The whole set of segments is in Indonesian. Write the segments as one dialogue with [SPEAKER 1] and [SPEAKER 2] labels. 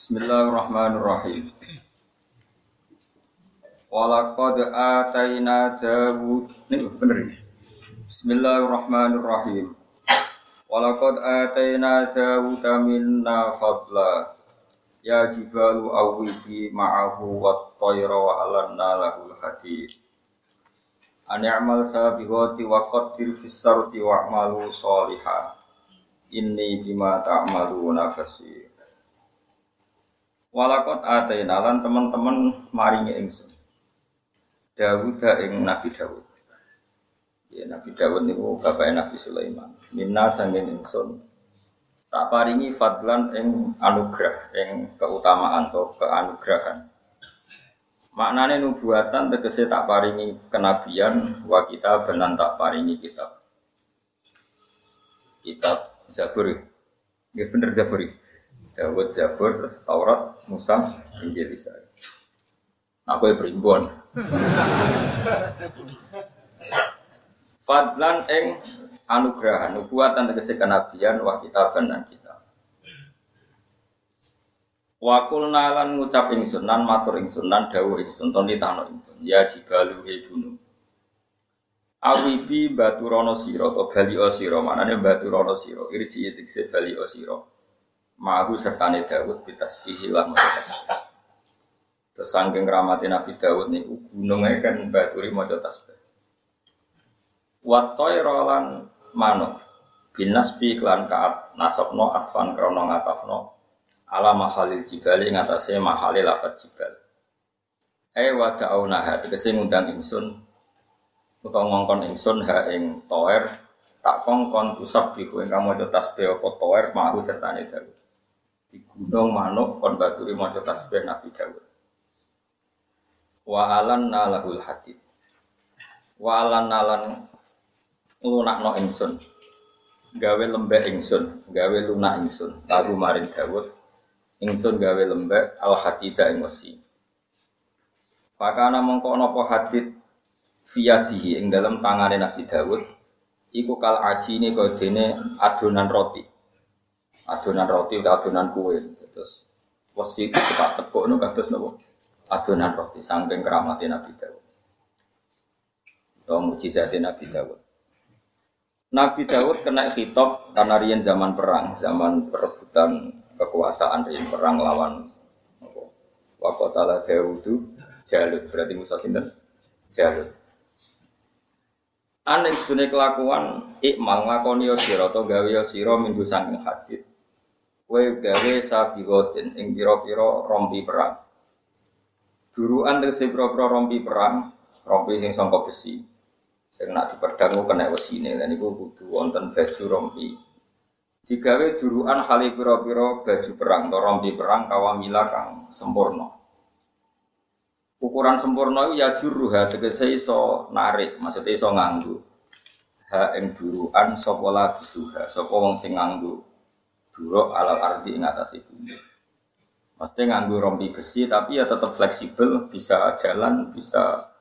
[SPEAKER 1] Bismillahirrahmanirrahim. Walaqad atayna Dawud ini bener ya. Bismillahirrahmanirrahim. Walaqad atayna Dawud minna fadla. Ya jibalu awwibi ma'ahu wat tayra wa alanna lahul hadid. An ya'mal sabiqati wa qaddir fis sarti wa'malu sholihan. Inni bima ta'maluna basir. Walakot atayna lan teman-teman maringi ingsun. Dawud ing Nabi Dawud. Ya Nabi Dawud niku bapake Nabi Sulaiman. Minna sanging ingsun. Tak paringi fadlan ing anugerah, ing keutamaan atau keanugerahan. Maknane nubuatan tegese tak paringi kenabian wa kita benan tak paringi kitab. Kitab Zabur. Ya bener Zabur. Dawud Zabur terus Taurat, Musa, Injil Isa. Aku ya berimbon. Fadlan ing anugerah, nubuatan tegese kenabian wa kitaban dan kitab. Wa qulna lan ngucap ingsun lan matur ingsun lan dawuh ingsun ton ditano ingsun ya jibalu he gunung. Awibi batu rono siro atau bali osiro manane batu rono siro irji tegese bali osiro. Mahu sertane Dawud bitasbihi lan tasbih. Terus saking ramati Nabi Dawud nih gunungnya kan baturi maca tasbih. Watoy rolan manuk binasbi klan kaat nasabno atfan krono ngatafno ala mahalil jibali ngatasé mahalil lafat jibal. Eh wa da'aunaha tegese ngundang ingsun ngongkon ingsun ha ing toer tak kongkon usap biku ing kamu tasbih apa toer mahu sertane Dawud. Di gunung manuk kon baturi maca tasbih Nabi Dawud. Wa alan nalahul hadid. Wa alan nalan lunakno ingsun. Gawe lembek ingsun, gawe lunak ingsun. Lagu maring Dawud ingsun gawe lembek al hadida ing wesi. Pakana mongko napa hadid fiyadihi ing dalam tangane Nabi Dawud iku kal aji ini kau dene adonan roti adonan roti atau adonan kue terus wesi cepat tepuk nu kados nopo adonan roti saking keramati Nabi Dawud. Atau mujizat Nabi Dawud. Nabi Dawud kena hitop karena rian zaman perang zaman perebutan kekuasaan rian perang lawan Wakotala Dawudu Jalut. Berarti Musa Sinten? Jalut. Aneh sebenarnya kelakuan ikmal ngakoni yo sira atau gawe yo sira minggu saking hadit. Kue gawe sabigotin ing pira-pira rompi perang. Duruan tegese pira-pira rompi perang, rompi sing sangka besi. Sing nak diperdangu kena wesine lan iku kudu wonten baju rompi. Digawe duruan hale pira-pira baju perang atau rompi perang kawamila kang sempurna. Ukuran sempurna itu ya juruha tegese iso narik, maksudnya iso nganggu. Ha ing duruan sapa lagi suha, sapa wong sing nganggu duruk alal ardi ing atase bumi. Maksudnya nganggu rompi besi tapi ya tetap fleksibel, bisa jalan, bisa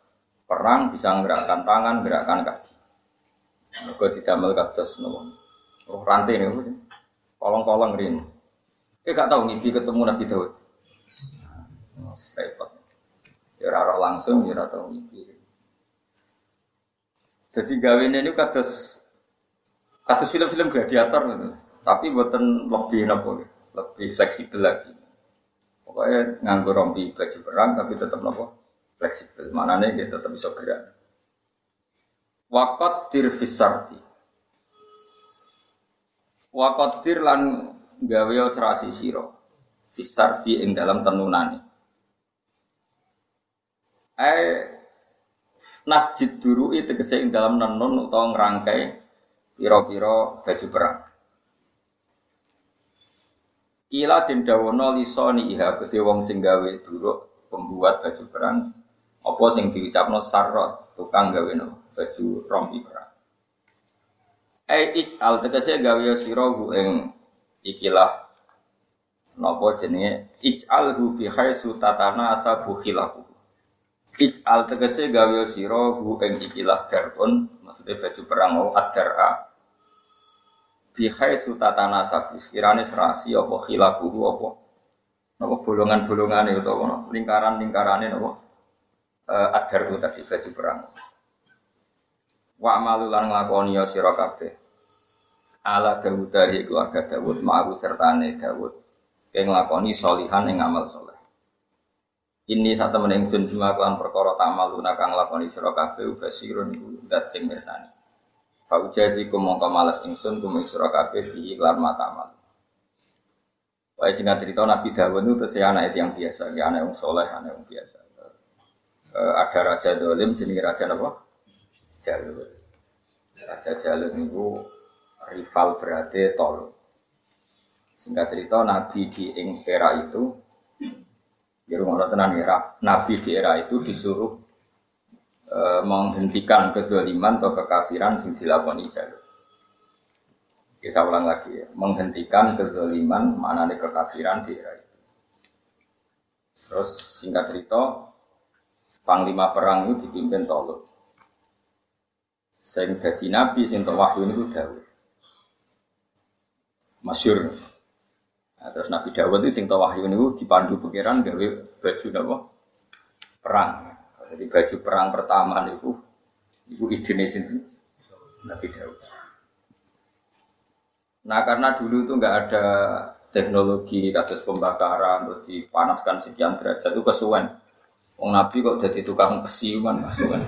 [SPEAKER 1] perang, bisa menggerakkan tangan, gerakan kaki. Mergo didamel kados nopo. Oh rantai nih, kolong-kolong rin. Kayak gak tahu ngipi ketemu Nabi Daud. Nah, repot. Ya ora langsung ya tau mikir. Jadi gawe ini kados kados film-film gladiator gitu. Tapi buatan lebih nopo lebih fleksibel lagi. Pokoknya nganggo rompi baju perang tapi tetap nopo fleksibel. Mana nih dia tetap bisa gerak. Wakot dirfisarti. Wakot dir lan gawe serasi siro. Fisarti ing dalam tenunane eh nasjid duru itu kesing dalam nenun atau ngerangkai piro-piro baju perang. Kila den dawono lisoni iha gede wong sing gawe duruk pembuat baju perang apa sing diucapno sarot tukang gawe no baju rompi perang. Eh ik al tegese gawe sira ing ikilah napa jenenge ij'alhu fi haitsu tatana asabu khilahu Ij'al tegese gawe sira hu ing ikilah darun, maksudnya baju perang mau adara. Bihai sutatana sabu sekirane serasi apa khilafuhu apa apa bolongan-bolongan itu lingkaran-lingkaran itu uh, adar itu tadi baju perang. Wa malulan nglakoni ya sira kabeh. Ala Dawud dari keluarga Dawud ma'ahu sertane Dawud yang nglakoni solihan yang amal soleh. Ini saat temen ingsun bima kelan perkara tamaluna kang lakoni sira kabeh basirun iku dat sing mirsani. Fa ujazi mongko males ingsun kum sira kabeh bihi lan mata amal. Wae singkat cerita Nabi Dawud itu tesih anak yang biasa, ya anak yang soleh, anak yang biasa. E, ada raja dolim jenis raja apa? Jalur. Raja Jalur itu rival berarti tol. Singkat cerita Nabi di era itu di rumah tenan era Nabi di era itu disuruh e, menghentikan kezaliman atau kekafiran sing dilakoni Jalur. Bisa ulang lagi ya, menghentikan kezaliman mana ada kekafiran di era itu. Terus singkat cerita, panglima perang itu dipimpin Tolut. Sing jadi nabi sing wahyu itu Dawud. Masyur. Nah, terus Nabi Dawud itu sing wahyu itu dipandu pikiran gawe baju apa? Perang. Jadi baju perang pertama itu itu ide Nabi Dawud. Nah karena dulu itu nggak ada teknologi kasus pembakaran terus dipanaskan sekian derajat itu kesuwen. Wong Nabi kok jadi tukang besi kan kesuwen.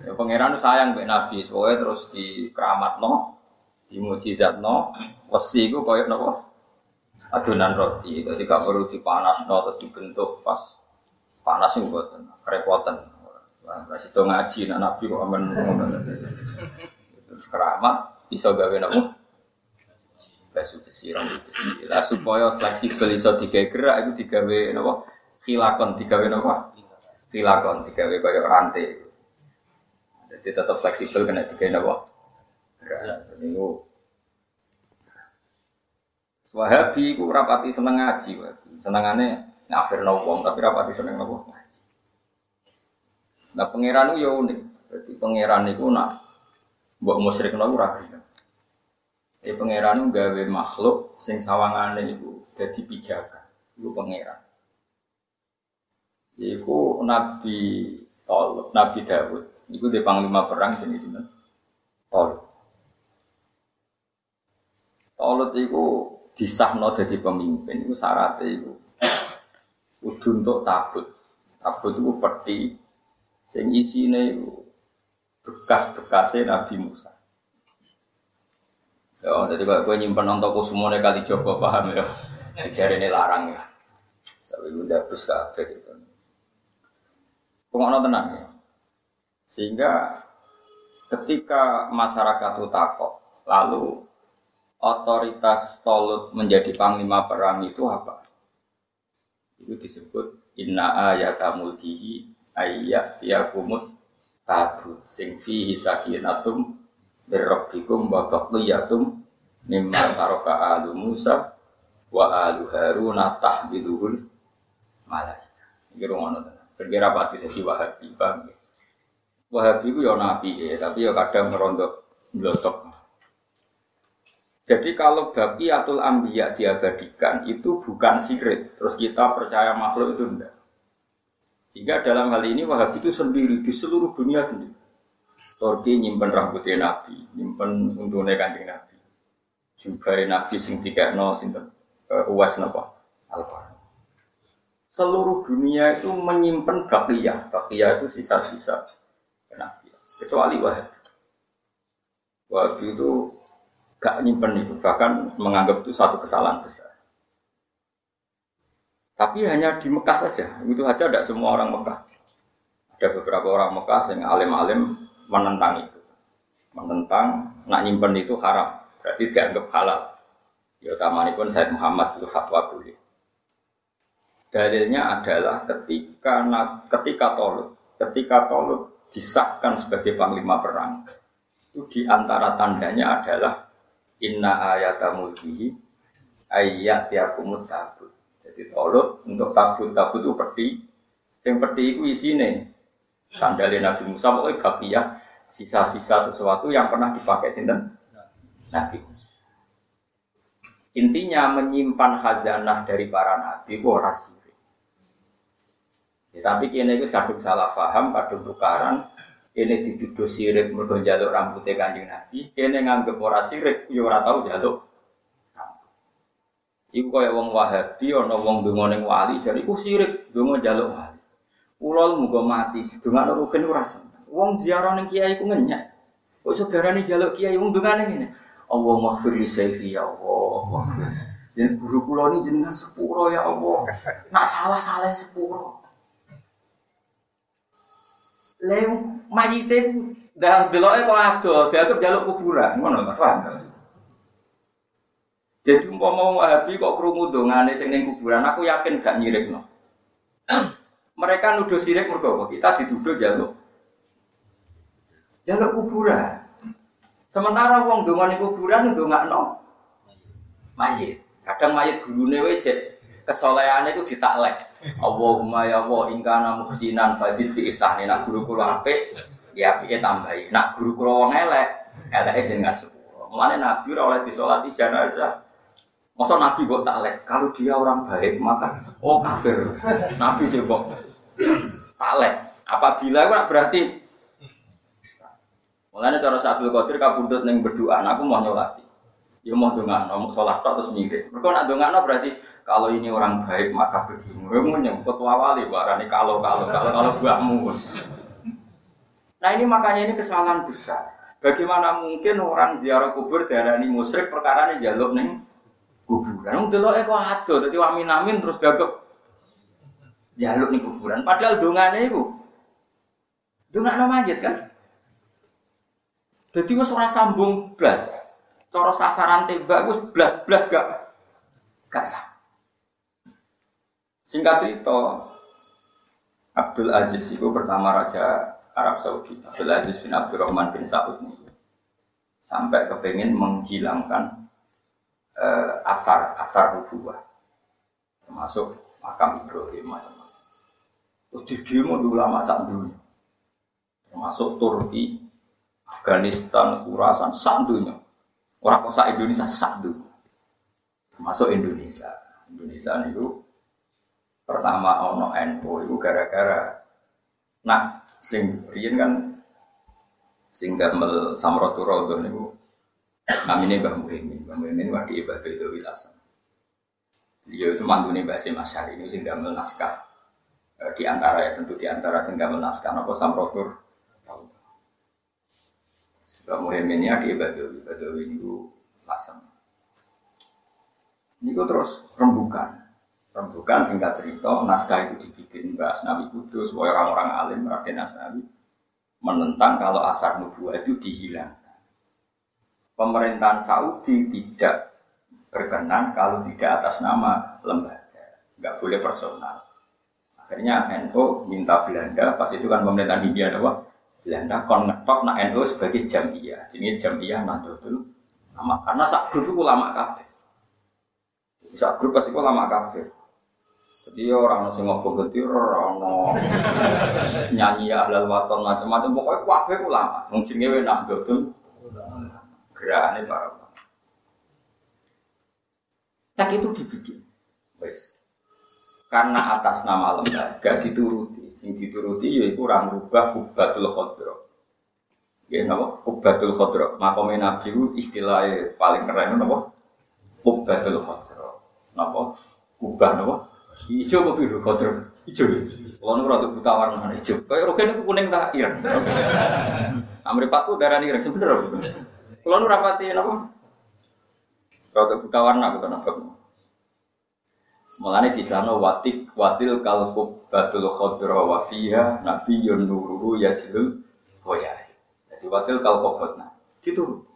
[SPEAKER 1] Ya pangeran sayang mbek Nabi, soalnya terus di keramat no, di mujizat no, besi itu koyok nopo adonan roti, jadi gak perlu dipanas no atau dibentuk pas panas itu buatan. Kerepotan. Wah, itu ngaji, nah Nabi kok aman terus keramat, bisa gawe nopo basu besi rambut besi. Lah supaya fleksibel iso tiga gerak itu digawe napa khilakon digawe napa khilakon digawe kaya rantai. Jadi tetap fleksibel kena tiga napa gerak. Niku Wahabi ku rapati seneng ngaji, senengane ngafir wong tapi rapati seneng nopo ngaji. Nah pangeran itu ya unik, jadi pangeran itu nak buat musyrik nopo ragu. Eh pangeran gawe makhluk sing sawangane iku dadi pijakan. Iku pangeran. Iku Nabi Tol, Nabi Dawud. Iku di panglima perang jenis sinten? Tol. Tolut iku disahno dadi pemimpin. Iku syaratnya iku kudu untuk tabut. Tabut iku peti sing isine iku bekas-bekasnya Nabi Musa. Ya, jadi kalau gue nyimpen untuk semuanya kali coba paham ya. Jari ini larang ya. Sampai gue dapus kafe gitu. Pengono tenang ya. Sehingga ketika masyarakat itu takut, lalu otoritas Tolut menjadi panglima perang itu apa? Itu disebut inna ayata mulkihi ayat tiakumut tabut sing fihi sakinatum birrabbikum wa baqiyatum mimma taraka alu Musa wa alu Harun tahbiluhul malaika. Iki ngono tenan. Kira pati dadi Wahabi, ya? Wahabi ku ya nabi ya, tapi ya kadang merondok blotok. Jadi kalau baqiyatul ambiya diabadikan itu bukan sirik, terus kita percaya makhluk itu enggak. Sehingga dalam hal ini Wahabi itu sendiri di seluruh dunia sendiri. Turki nyimpen rambutnya Nabi, nyimpen untungnya kanjeng Nabi. Jubai Nabi sing tiga no sinten uh, uas napa al Seluruh dunia itu menyimpan bakiyah, bakiyah itu sisa-sisa Nabi. Kecuali Wahabi. Wahabi itu gak nyimpen itu, bahkan menganggap itu satu kesalahan besar. Tapi hanya di Mekah saja, itu saja tidak semua orang Mekah. Ada beberapa orang Mekah yang alim-alim menentang itu. Menentang nak nyimpen itu haram, berarti dianggap halal. Ya pun Said Muhammad itu fatwa boleh. Dalilnya adalah ketika ketika Tolut, ketika Tolut disahkan sebagai panglima perang, itu di antara tandanya adalah inna ayata mulkihi ayat tiakumut tabut. Jadi Tolut untuk tabut tabut itu peti, sing peti itu isine sandalnya Nabi Musa pokoknya bakiyah sisa-sisa sesuatu yang pernah dipakai sinten Nabi Intinya menyimpan khazanah dari para nabi itu ora sirik. Ya, tapi kini itu kadung salah paham, kadung tukaran. Kini dituduh sirik mergo jaluk rambutnya kanjeng Nabi. Kini nganggep ora sirik, ya ora tau jaluk. Iku kaya wong Wahabi ana wong donga ning wali jare iku sirik, donga jaluk wali. Ulol muga mati didongakno rugen ora seneng. Wong ziarah ning kiai ku ngenyek. Kok saudarane jaluk kiai wong dongane ngene. Allah maghfir li sayfi ya Allah. Jadi guru kula ini jenengan sepuro ya Allah. Nak salah salah sepuro. Lem mayite dah deloke kok ado, diatur jaluk kuburan, ngono Mas paham. Jadi umpama Wahabi kok krungu dongane sing ning kuburan, aku yakin gak nyirikno. Mereka nuduh sirik mergo apa? Kita dituduh jaluk jaluk kuburan. Sementara wong donga ning kuburan ndongakno mayit. Kadang mayit gurune wae cek kesolehane iku ditaklek. Allahumma ya Allah ingkana muhsinan fazid fi ihsani. Nak guru kula apik, ya apike tambahi. Nak guru kula wong elek, eleke jenengan sepuro. Mulane Nabi ora oleh disolati jenazah. Masa Nabi kok taklek? Kalau dia orang baik maka oh kafir. Nabi coba taklek. Apabila itu berarti Mulane cara Abdul Qadir kabundut ning berdoa, aku mau nyolati. Ya mau dongakno, mau sholat terus mirip. Mereka nak dongakno berarti kalau ini orang baik maka begini. Gue mau nyebut wali, barani kalau kalau kalau kalau buahmu. Nah ini makanya ini kesalahan besar. Bagaimana mungkin orang ziarah kubur darah ini musyrik perkara ini jaluk neng kuburan. Nung dulu eko ado, jadi wamin amin terus gagap jaluk nih kuburan. Padahal dongane itu dongakno majid kan. Jadi wis sambung blas. Cara sasaran tembak wis blas-blas gak gak sah. Singkat cerita, Abdul Aziz itu pertama raja Arab Saudi. Abdul Aziz bin Abdurrahman bin Saud ini sampai kepengen menghilangkan uh, asar asar nubuah termasuk makam Ibrahim. Terus di demo di ulama saat dunia, termasuk Turki, Afghanistan, Khurasan, sak dunia. Orang kosa Indonesia sak. Termasuk Indonesia. Indonesia itu pertama ono NU itu gara-gara nah sing riyen kan sing damel samratu raudhon niku namine Mbah Muhyiddin. Mbah Muhyiddin wadi Mbah Bedawi Hasan. Beliau itu mantune Mbah Hasim Asy'ari ini sing damel naskah. E, di antara ya tentu di antara sing damel naskah napa samratur. Sebab Muhyiddin ini Badawi, Badawi itu lasem. Ini terus rembukan. Rembukan singkat cerita, naskah itu dibikin Mbak Asnawi Kudus, supaya orang-orang alim Raden Asnawi menentang kalau asar nubuah itu dihilangkan. Pemerintahan Saudi tidak berkenan kalau tidak atas nama lembaga, nggak boleh personal. Akhirnya NU minta Belanda, pas itu kan pemerintahan India ada Belanda kon ngetok nak NU sebagai jamiah, jadi jamiah Nahdlatul Ulama. Karena sak grup ulama kafir. Sak grup pasti ulama kafir. Jadi orang nasi ngobong getir, orang nyanyi ahlal waton macam-macam. Pokoknya kabeh ulama. Mungkin gue nak betul gerakannya para. Cak itu dibikin, wes. Karena atas nama lembaga dituruti, sing dituruti yaitu orang rubah kubatul khodro. Ya napa? Kubatul khodro. Makomé nabi itu istilahnya paling keren napa? Kubatul khodro. Napa? Kubah napa? Ijo apa biru kodro? Ijo. Kalau nu rada buta warna ijo. Kayak rogen itu kuning tak ireng. Amripatku darah ireng sebenernya. Kalau nu rapati apa? Rada buta warna bukan apa. Mulane di sana watik watil kalkub batul khodro wa fiha nabiyyun nururu yajlul boyai. Jadi watil kalkubotna diturut.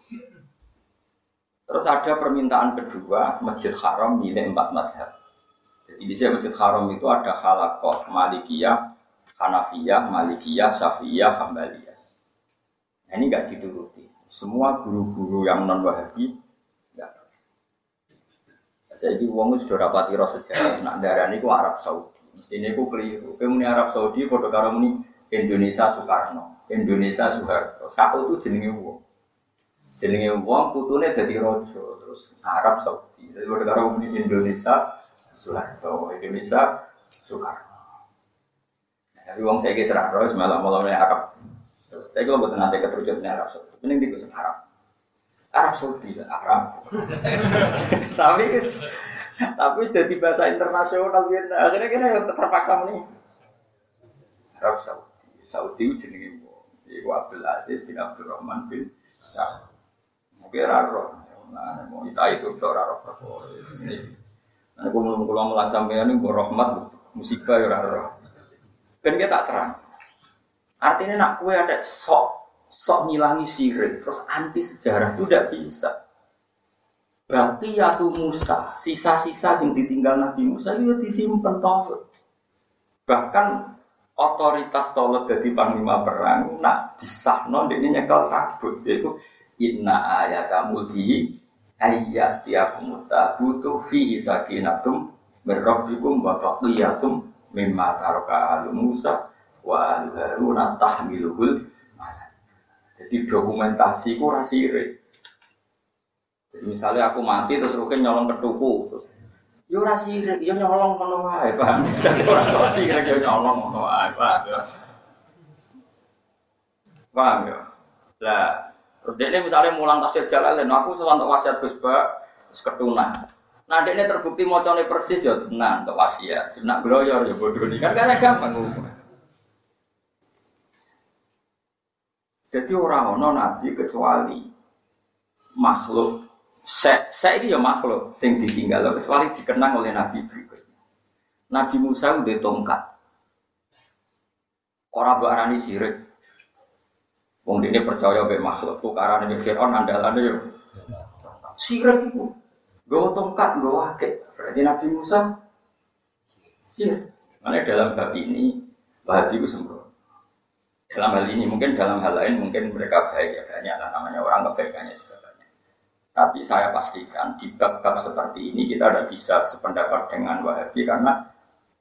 [SPEAKER 1] Terus ada permintaan kedua masjid haram milik empat madhab. Jadi di sini Masjid Haram itu ada halakoh Malikiyah, Hanafiyah, Malikiyah, Syafiyah, Hambaliyah. Nah, ini nggak dituruti. Semua guru-guru yang non Wahabi nggak. Saya di uang sudah rapati roh sejarah. Nak darah ini Arab Saudi. Mestinya aku keliru. Kemudian Arab Saudi, foto karo ini Indonesia Soekarno, Indonesia Soeharto. Satu itu jenenge uang. Jenenge uang putune jadi rojo. Terus Arab Saudi. Jadi foto karo ini Indonesia Soeharto, Indonesia Soekarno. Tapi wong saya kisah roh, malah malah Arab. Tapi kalau buat nanti keterucut Arab Saudi, ini di Arab. Arab Saudi, Arab. Tapi kes, tapi sudah di bahasa internasional gitu. Akhirnya kita yang terpaksa nih. Arab Saudi, Saudi jenenge Iku Abdul Aziz bin Abdul Rahman bin Saud. Mungkin raro. Nah, mau kita itu raro perkara. Nah, mau kalau mulan sampean ini rahmat musibah ya raro. Dan kita tak terang. Artinya nak kue ada sok sok ngilangi sirik terus anti sejarah itu tidak bisa. Berarti ya tuh Musa, sisa-sisa yang ditinggal Nabi Musa itu disimpan toh. Bahkan otoritas tolot jadi panglima perang nak disahno ini nyekel kabut yaitu inna ayata di ayat tiap mutabutu fihi sakinatum berrabbikum wa baqiyatum mimma taraka alu Musa wa alu Harun tahmiluhul jadi dokumentasi ku rasire jadi misalnya aku mati terus rukin nyolong ketuku. Yo ora sirik yo nyolong ngono wae paham ora sirik yo nyolong ngono wae paham paham yo lah terus dia misalnya mulang tafsir jalan aku sewantok wasiat Gus Ba Nah, ini terbukti mocone persis ya tenang untuk wasiat. Sebenarnya gloyor ya bodoh ini kan karena gampang. Jadi orang ono nabi kecuali makhluk. Saya, saya ini ya makhluk sing ditinggal kecuali dikenang oleh nabi berikutnya. Nabi Musa udah tongkat. Orang berani sirik. Wong ini percaya be makhluk. Tukaran ini Fir'aun andalannya ya. Sirik itu. Gue tongkat, gue wakil. Berarti Nabi Musa sih. Karena dalam bab ini Wahabi itu sembrono. Dalam hal ini mungkin dalam hal lain mungkin mereka baik ya banyak lah namanya orang kebaikannya juga banyak. Tapi saya pastikan di bab-bab seperti ini kita tidak bisa sependapat dengan Wahabi karena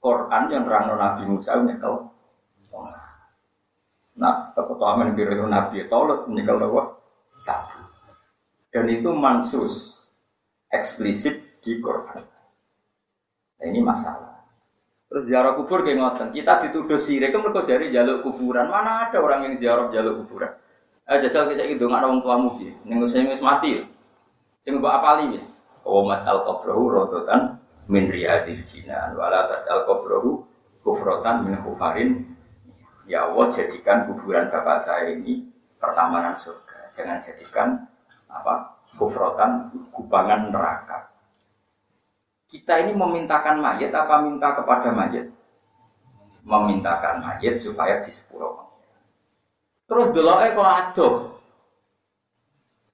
[SPEAKER 1] Quran yang terang Nabi Musa nyekel Keutamaan biru Nabi Taulat nyekel bahwa tabu. Dan itu mansus eksplisit di Quran. Nah, ini masalah. Terus ziarah kubur kayak ngoten. Kita dituduh sirik kan mereka jari jaluk kuburan. Mana ada orang yang ziarah jaluk kuburan? Eh jajal kisah itu nggak orang tuamu ya. Nengok saya mati. Ya. Sing mbok apali ya. Wamat al qabrahu rodotan min riyadil jinan wala al qabrahu kufrotan min kufarin. Ya Allah jadikan kuburan bapak saya ini pertamanan surga. Jangan jadikan apa kufrotan kubangan neraka. Kita ini memintakan mayat apa minta kepada mayat? Memintakan mayat supaya disepuro. Terus eh kok aduh.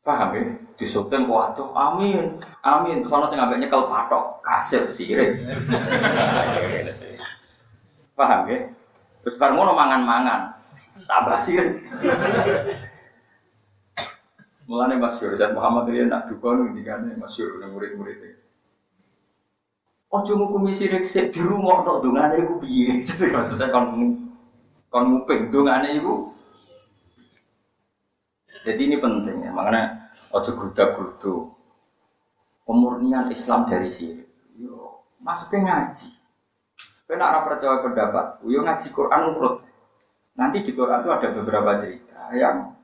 [SPEAKER 1] Paham ya? Disutin kok aduh. Amin. Amin. Soalnya saya ngambil nyekel patok. Kasir sirik. Paham ya? Terus baru mau mangan-mangan. Tambah sirik. Mulane masyhur Zaid Muhammad ini nak duka ngendikane masyhur nang murid-muridnya. Ojo ngukumi sirik sik dirungokno dongane iku piye? Jadi maksudnya kon kon nguping dongane iku. Jadi ini penting ya, makanya ojo gruda-grudu. Pemurnian Islam dari sirik. Yo, maksudnya ngaji. Kena arah percaya pendapat, yo ngaji Quran urut. Nanti di Quran itu ada beberapa cerita yang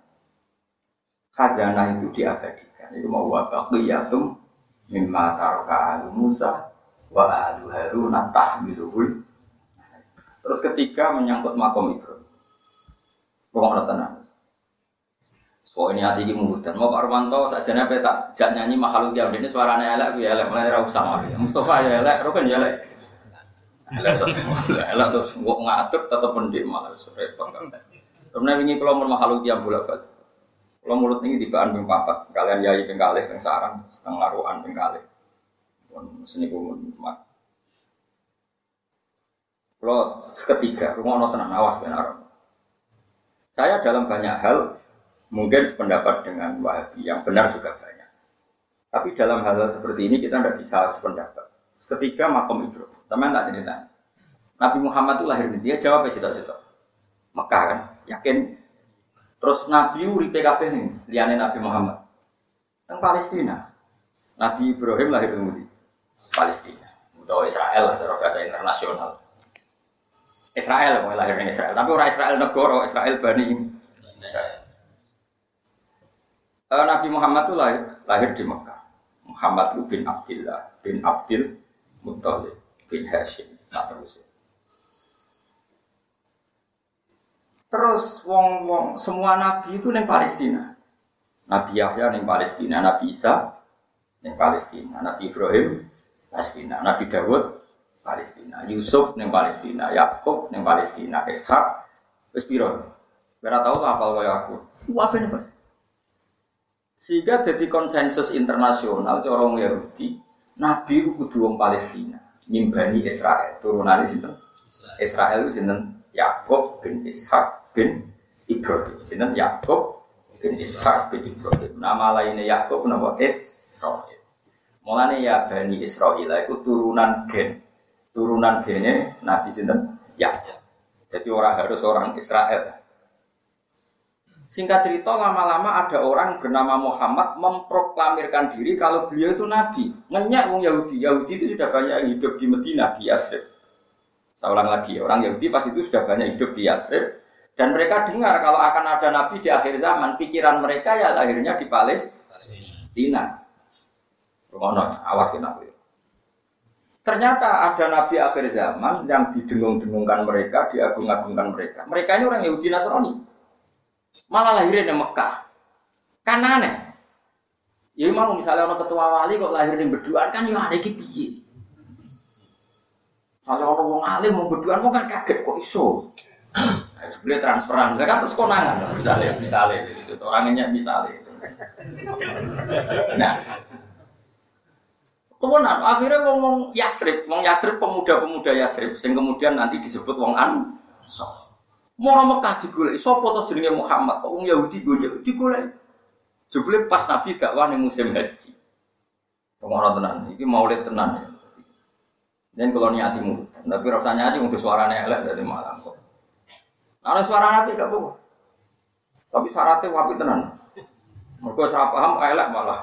[SPEAKER 1] khazanah itu diabadikan. Itu mau wa baqiyatum mimma taraka alu Musa wa alu Harun tahmiluhul. Terus ketiga menyangkut makom Ibrahim. Pokoknya tenang. Pokoknya hati ini murutan. Mau Pak Romanto saja nih tak jak nyanyi makhluk yang ini suaranya elek, gue elek, mulai rau sama dia. Mustafa ya elek, Rokan ya elek. Elek terus, gua ngatur tetap pendik malah repot. Kemudian ini kalau mau makhluk yang bolak balik. Kalau mulut ini tiba ping papat, kalian yai ping kalih sarang, setengah laruan ping kalih. Pun seni kumun mat. Kalau ketiga, rumah no tenang awas benar. Saya dalam banyak hal mungkin sependapat dengan Wahabi, yang benar juga banyak. Tapi dalam hal, -hal seperti ini kita tidak bisa sependapat. Ketiga makom Ibrahim, teman tak cerita. Nabi Muhammad itu lahir di dia jawab ya situ-situ. Mekah kan, yakin Terus Nabi uri PKP nih, liane Nabi Muhammad. Teng Palestina. Nabi Ibrahim lahir di Palestina. Atau Israel atau bahasa internasional. Israel, mau lahir ning Israel. Tapi orang Israel negara, Israel bani Israel. Uh, Nabi Muhammad itu lahir, lahir di Mekah. Muhammad bin Abdullah bin Abdul Muttalib bin Hashim. Nah terus. Terus wong wong semua nabi itu neng Palestina. Nabi Yahya neng Palestina, Nabi Isa neng Palestina, Nabi Ibrahim Palestina, Nabi Dawud Palestina, Yusuf neng Palestina, Yakub neng Palestina, Ishak wis piro? Ora tau apa kaya aku. Apa nih Pak? Sehingga jadi konsensus internasional orang Yahudi, Nabi itu kudu wong Palestina, mimbani Israel, turunan sinten? Israel itu sinten? Yakub bin Ishak bin Ibrahim. Sinten Yakub bin Ishak bin Ibrahim. Nama lainnya Yakub nama Israel. Mulanya ya Bani Israel itu turunan gen. Turunan gennya Nabi Sinten Yakub. Jadi orang harus orang Israel. Singkat cerita lama-lama ada orang bernama Muhammad memproklamirkan diri kalau beliau itu nabi. Ngenyak wong Yahudi. Yahudi itu sudah banyak hidup di Medina, di Yasrib. Saya ulang lagi, orang Yahudi pas itu sudah banyak hidup di Yasrib. Dan mereka dengar kalau akan ada nabi di akhir zaman, pikiran mereka ya lahirnya di Palestina. Ngono, awas kita Ternyata ada nabi akhir zaman yang didengung-dengungkan mereka, diagung-agungkan mereka. Mereka ini orang Yahudi Nasrani. Malah lahirnya di Mekah. Kan aneh. Ya mau misalnya orang ketua wali kok lahir di berduaan kan ya aneh piye. Kalau orang wong alim mau berduaan mau kan kaget kok iso. Sebenarnya transferan, mereka terus konangan misalnya, misalnya itu orangnya misalnya. Nah, kemudian akhirnya wong wong Yasrib, wong Yasrib pemuda-pemuda Yasrib, sing kemudian nanti disebut wong So, Mau Mekah digolek, sapa to jenenge Muhammad, kok wong Yahudi gue digolek. Jebule pas Nabi dakwah ning musim haji. Pengono tenan, iki maulid tenan. Dan kalau niati mulut, tapi rasanya aja untuk suaranya elek dari malam kok. Ada suara nabi gak apa Tapi syaratnya wapi tenan. Mereka salah paham elek malah.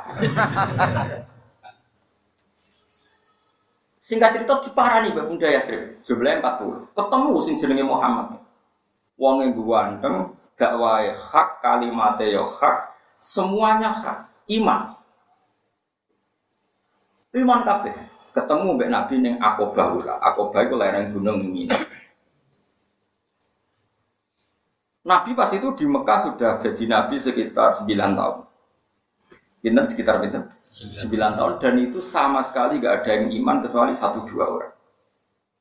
[SPEAKER 1] Singkat cerita nih Mbak Bunda Yasrib, jumlahnya 40. Ketemu sing jenenge Muhammad. Wong yang ganteng, dakwah hak, kalimatnya ya hak, semuanya hak, iman. Iman kabeh ketemu Mbak Nabi ning Aqobah ula. Aqobah iku lereng gunung Mina. Nabi pas itu di Mekah sudah jadi Nabi sekitar 9 tahun. Pinter sekitar pinter 9 tahun dan itu sama sekali gak ada yang iman kecuali satu dua orang.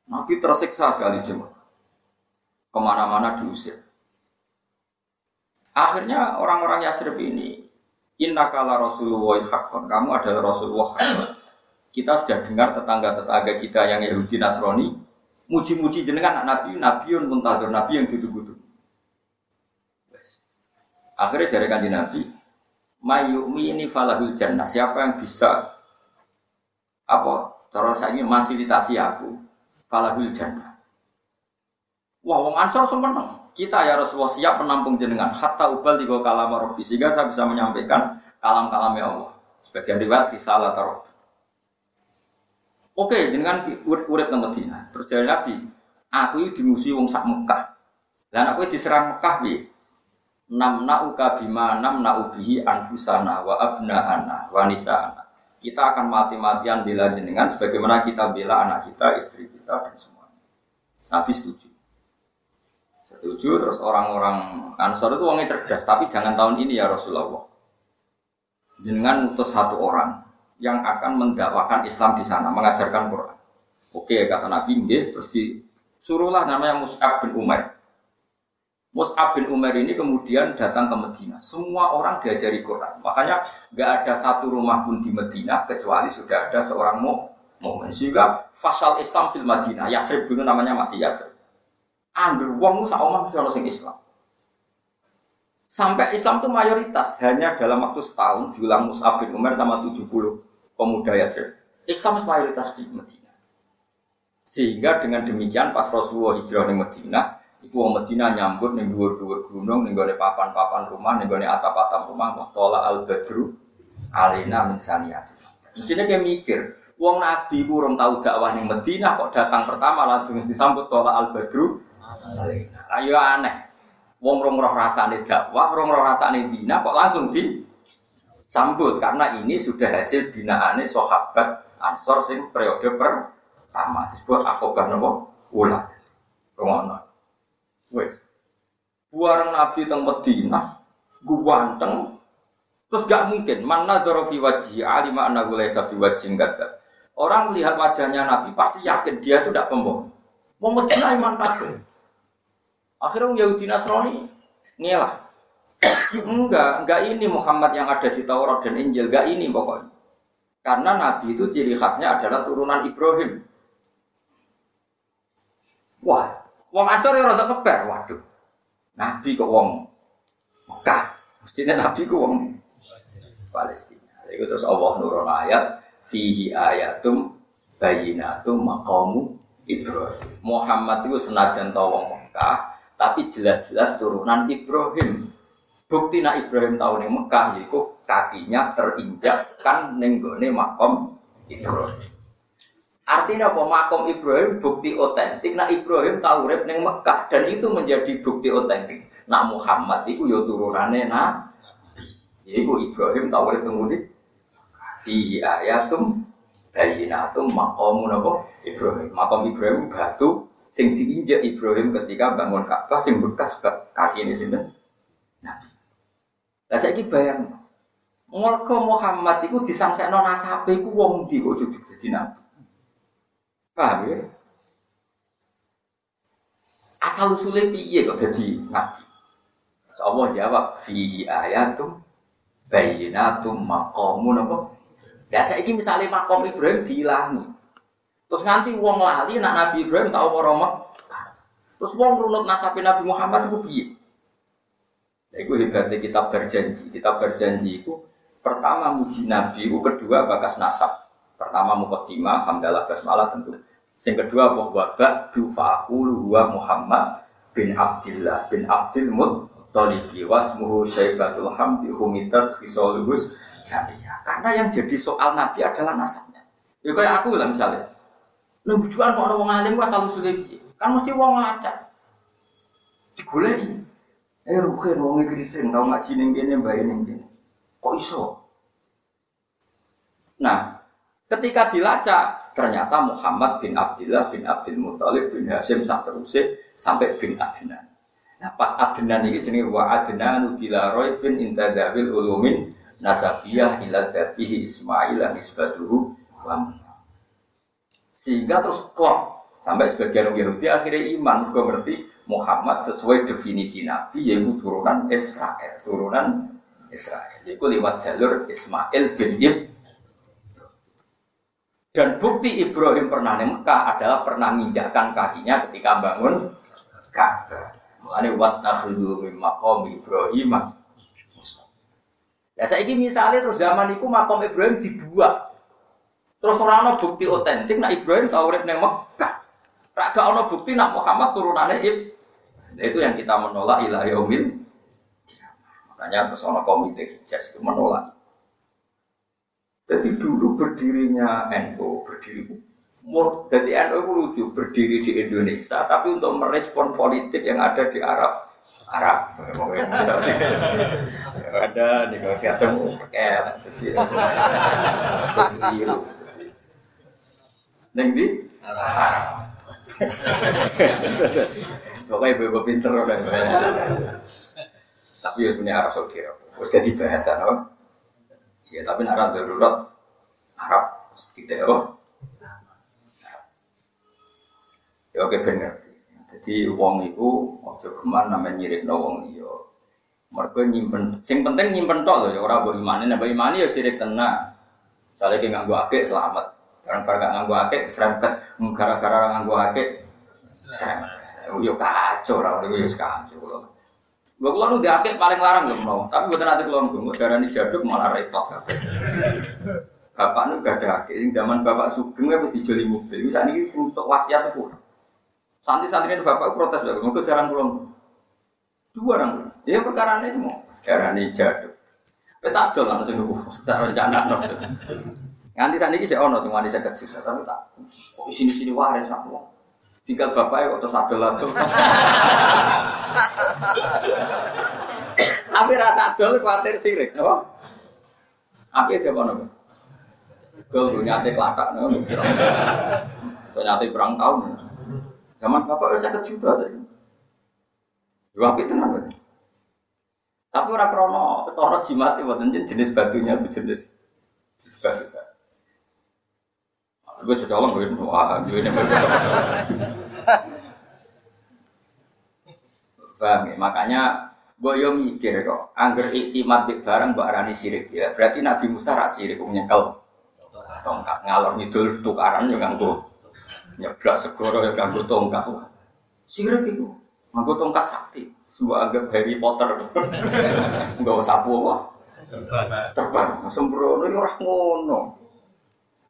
[SPEAKER 1] Nabi tersiksa sekali di Mekah. Ke mana-mana diusir. Akhirnya orang-orang Yasrib ini Inna kala Rasulullah hakon. Kamu adalah Rasulullah hakon. Kita sudah dengar tetangga-tetangga kita yang Yahudi Nasrani muji-muji jenengan anak nabi, nabiun muntadur, nabi yang ditunggu-tunggu. Akhirnya jari kanji nabi, mayumi ini falahul jannah. Siapa yang bisa apa? Cara saya fasilitasi aku, falahul jannah. Wah, wong ansor semua Kita ya Rasulullah siap menampung jenengan. Hatta ubal tiga kalam Rabbi sehingga saya bisa menyampaikan kalam-kalamnya Allah. Sebagian riwayat risalah taruh. Oke, jenengan urip nang Madinah. Terus jadi Nabi, aku dimusi wong sak Mekah. Lah aku diserang Mekah piye? Namna'uka bima namna'u bihi anfusana wa abna'ana wa nisa'ana. Kita akan mati-matian bela jenengan sebagaimana kita bela anak kita, istri kita dan semuanya. Nabi setuju. Setuju terus orang-orang Ansor itu orangnya cerdas, tapi jangan tahun ini ya Rasulullah. Jenengan utus satu orang, yang akan mendakwakan Islam di sana, mengajarkan Quran. Oke, kata Nabi, dia terus disuruhlah namanya Mus'ab bin Umar. Mus'ab bin Umar ini kemudian datang ke Medina. Semua orang diajari Quran. Makanya nggak ada satu rumah pun di Medina kecuali sudah ada seorang mukmin. Sehingga fasal Islam fil Madinah. Yasrib dulu namanya masih Yasrib. Anggur wong sak omah mesti sing Islam. Sampai Islam itu mayoritas hanya dalam waktu setahun diulang Mus'ab bin Umar sama 70 pemuda Yasir. Islam mayoritas di Medina. Sehingga dengan demikian pas Rasulullah hijrah di Medina, itu orang Medina nyambut nih dua-dua gunung, nih papan-papan rumah, nih atap-atap rumah, tola al badru alina min saniyati. Mestinya kayak mikir, Wong Nabi kurang tahu dakwah ning Medina kok datang pertama langsung disambut tola al badru Ayo aneh. Wong rong roh rasane dakwah, rong roh rasane dina kok langsung di sambut karena ini sudah hasil binaane sahabat Ansor sing periode pertama disebut akobah nopo ulah. Rungono. Wes. Buareng Nabi teng Madinah, ganteng, terus gak mungkin mana dorofi wajhi alima anahu laisa biwajhin gada. Orang melihat wajahnya Nabi pasti yakin dia itu tidak pembohong. Mau Madinah iman kafir. Akhirnya Yahudi Nasrani ngelah. enggak, enggak ini Muhammad yang ada di Taurat dan Injil, enggak ini pokoknya. Karena Nabi itu ciri khasnya adalah turunan Ibrahim. Wah, wong Ansor ya rada keber, waduh. Nabi kok wong Mekah. Mestinya Nabi kok wong Palestina. Itu terus Allah nurun ayat fihi ayatum bayinatum maqamu Ibrahim. Muhammad itu senajan tau wong Mekah, tapi jelas-jelas turunan Ibrahim. Bukti nak Ibrahim tahu nih Mekah yaitu kakinya terinjak kan nenggone makom Ibrahim. Artinya apa makom Ibrahim bukti otentik. Nak Ibrahim tahu rep neng Mekah dan itu menjadi bukti otentik. Nak Muhammad itu yo turunannya nah Yaitu Ibrahim tahu rep di fihi ayatum bayinatum makomu napa Ibrahim. Makom Ibrahim batu sing diinjak Ibrahim ketika bangun Ka'bah sing bekas kaki ini sini. Nah, lah saya ini bayang, Mulka Muhammad itu disangsekno nasabe iku wong di kok cucuk dadi nabi. Paham ya? Asal usulnya piye kok jadi nabi? Allah jawab fihi ayatum bayyinatum maqamun apa? Ya saiki misalnya makom Ibrahim dihilangi. Terus nanti wong lali nak Nabi Ibrahim tahu mau Terus wong runut nasabe Nabi Muhammad itu piye? Ya, itu hebatnya kitab berjanji. Kitab berjanji itu pertama muji Nabi, itu kedua bakas nasab. Pertama mukaddimah, hamdalah basmalah tentu. Yang kedua bahwa ba'du fa'akulu huwa Muhammad bin Abdillah bin Abdil Muttalibi wasmuhu syaibatul hamdi humitat fisolubus saniyah. Karena yang jadi soal Nabi adalah nasabnya. Ya kayak aku lah misalnya. Lu bujuan kok wong alim kok selalu sulit. Kan mesti wong ngacak. Digoleki. Eh ruhe wong kriting tau ngaji ning kene mbae ning kene. Kok iso? Nah, ketika dilacak ternyata Muhammad bin Abdullah bin Abdul Muthalib bin Hasim sak terusé sampai bin Adnan. Nah, pas Adnan ini jenenge wa Adnan bila roy bin intadawil ulumin nasabiyah ila dzatihi Ismail nisbatuhu wa sehingga terus klop sampai sebagian Yahudi akhirnya iman juga berarti Muhammad sesuai definisi Nabi yaitu turunan Israel, turunan Israel. Yaitu lewat jalur Ismail bin Ib. Dan bukti Ibrahim pernah di Mekah adalah pernah menginjakkan kakinya ketika bangun Ka'bah. Mulane wattakhidhu min maqam Ibrahim. Ya saya ini misalnya terus zaman itu makom Ibrahim dibuat Terus orang ada bukti otentik nak Ibrahim tahu urip neng Mekah. Rak gak ono bukti nak Muhammad turunannya Ib. Nah, itu yang kita menolak ilah yaumil. Makanya terus ono komite hijaz itu menolak. Jadi dulu berdirinya NU berdiri jadi NU itu lucu berdiri di Indonesia, tapi untuk merespon politik yang ada di Arab, Arab, ada negosiasi mau jadi Neng di? Arab. Pokoknya ibu-ibu pinter udah. Tapi ya sebenarnya Arab Saudi. Terus jadi bahasa, no? Ya tapi Arab darurat Arab tidak ya. Ya oke bener. Jadi uang itu waktu ke mana namanya nyirik no wong iyo. Mereka nyimpen, sing penting nyimpen tok loh ya orang bawa imani, nah bawa imani ya sirik tenang. Soalnya kayak nggak selamat. Barang-barang gak nganggu akeh, serempet. Gara-gara nganggu akeh, serempet. Yo kacau, orang itu yo kacau. Gue kulo nu akeh paling larang lho mau, tapi bukan nanti kulo nggak darah jaduk malah repot. Bapak nu gak ada akeh, zaman bapak sugeng apa dijoli mobil, bisa nih untuk wasiat pun. Santri-santri ini bapak protes bagus, mau jarang pulang. Dua orang, ya perkara ini mau, sekarang ini jaduk. Kita jual langsung secara rencana. Nganti saat ini saya ono sing wani saya juta, tapi tak kok di sini sini waris nak wong. Tinggal bapaknya kok terus adol-adol. Tapi rata adol khawatir sirik, no? Apa dia apa nopo? Dol gue nyate kelakak, no? So nyate perang tahun. Zaman bapak saya kejuta saya. Dua itu namanya. Tapi orang krono krono jimat itu jenis batunya jenis batu saya. Gue orang gue wah gue ini Paham ya? Makanya gue yo mikir kok, angger iktimat di barang mbak Rani sirik ya. Berarti Nabi Musa rak sirik nyekel tongkat ngalor ngidul tukaran yo nganggo nyeblak segoro yo nganggo tongkat. Sirik itu nganggo tongkat sakti. Sebuah anggap Harry Potter. Enggak usah apa Terbang. Sembrono yo ora ngono.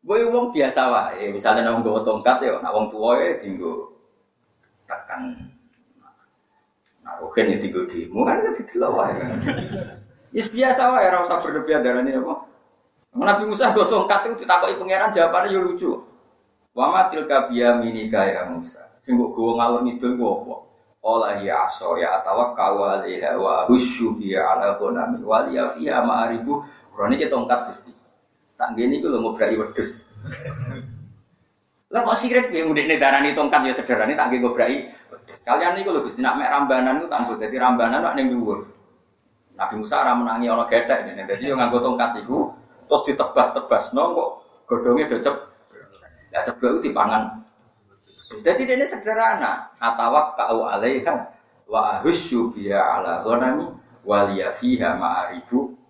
[SPEAKER 1] Gue wong biasa wae, misalnya nang nggawa tongkat ya, nak wong tuwa ya tinggo tekan Oke nih tiga demo kan itu tidak wae. Yes biasa wae, ora usah berlebihan darane apa. Nabi Musa go tongkat itu ditakoki pangeran jawabannya yo lucu. Wa matil kabiya minika ya Musa. Sing go ngalor ngidul ku apa? Ola ya aso ya atawakkal alaiha wa husyu bi ala ghanami wa liya fiha ma'aribu. Ora niki tongkat Gusti. Tak ngene iku lho ngobraki wedhus. Lah kok sirik piye mudine darani tongkat ya sederhana tak nggih ngobraki Kalian niku lho Gusti nak mek rambanan ku tanggo dadi rambanan ning dhuwur. Nabi Musa ora menangi ana gethek dene. Dadi yo nganggo tongkat iku terus ditebas-tebasno kok godhonge docep. Ya ceblok itu dipangan. Jadi ini sederhana. Atawak kau alaiha wa ahusyu ala ghanami waliya fiha ma'aribu.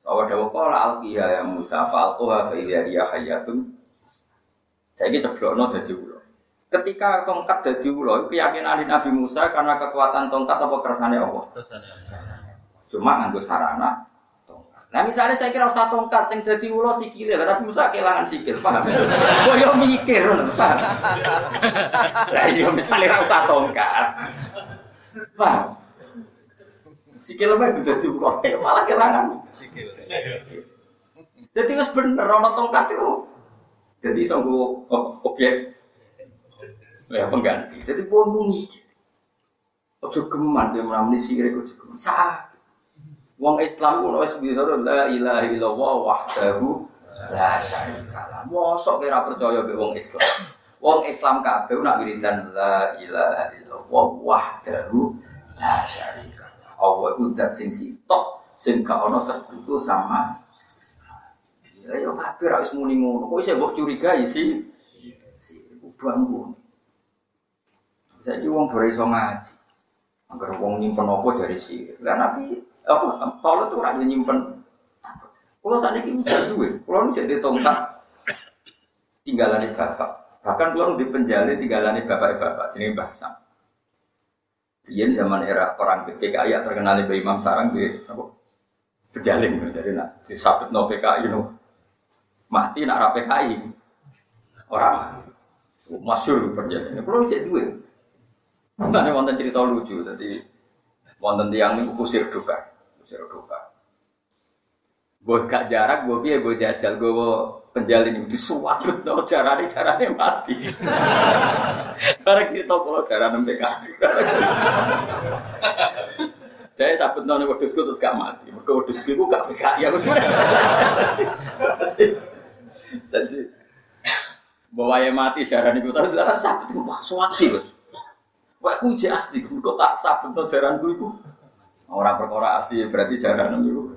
[SPEAKER 1] Sawa dawa qala alqiha ya Musa fa alquha fa idza hiya hayatun. Saiki ceblokno dadi ulo. Ketika tongkat jadi ulo, keyakinan Nabi Musa karena kekuatan tongkat apa kersane Allah? Cuma nganggo sarana tongkat. Nah misalnya saya kira usah tongkat sing dadi ulo sikile, Nabi Musa kehilangan sikil, paham? Yo mikir, paham? Lah iya misalnya ora usah tongkat. Paham? Sikil mah dadi ulo, malah kehilangan sikil. Jadi wis bener ana tongkat itu. Jadi sanggo objek ya pengganti. Jadi pun mikir. Ojo geman dia menamuni sirik ojo geman. Saat Wong Islam pun wis bisa la ilaha illallah wahdahu la syarikalah. Mosok kira percaya be wong Islam. Wong Islam kabeh nak wiridan la ilaha illallah wahdahu la syarikalah. Allah iku dat sing sitok sing gak ana sekutu sama Ya yo tapi wis muni ngono. Kok isih mbok curigai sih? Si bangku. Saya wong ora iso ngaji. Agar wong nyimpen apa dari sih. Lah nabi apa kalau tuh ora nyimpen. Saat ini tidak duit, kalau jadi tongkat tinggalan bapak. Bahkan kalau di penjali tinggalan bapak-bapak jenis basam. Iya zaman era perang PKI ya terkenal di Imam Sarang di apa? Pejalin jadi nak disabet no PKI no mati nak PKI orang masyur perjalanan. Kalau cek duit, Mana wonten cerita lucu, jadi wonten tiang ini kusir duka, kusir duka. Gue gak jarak, gue biar gue jajal, gue penjalin itu disuwatut no carane carane mati. Barang cerita kalau carane mereka. Saya sabut nona wedusku terus gak mati, mereka wedusku gue gak ya. Jadi bawa mati carane gue tapi dalam sabut gue suwati Wah, aku asli, kok tak sabut no jaranku itu. Orang perkara asli berarti jaran itu.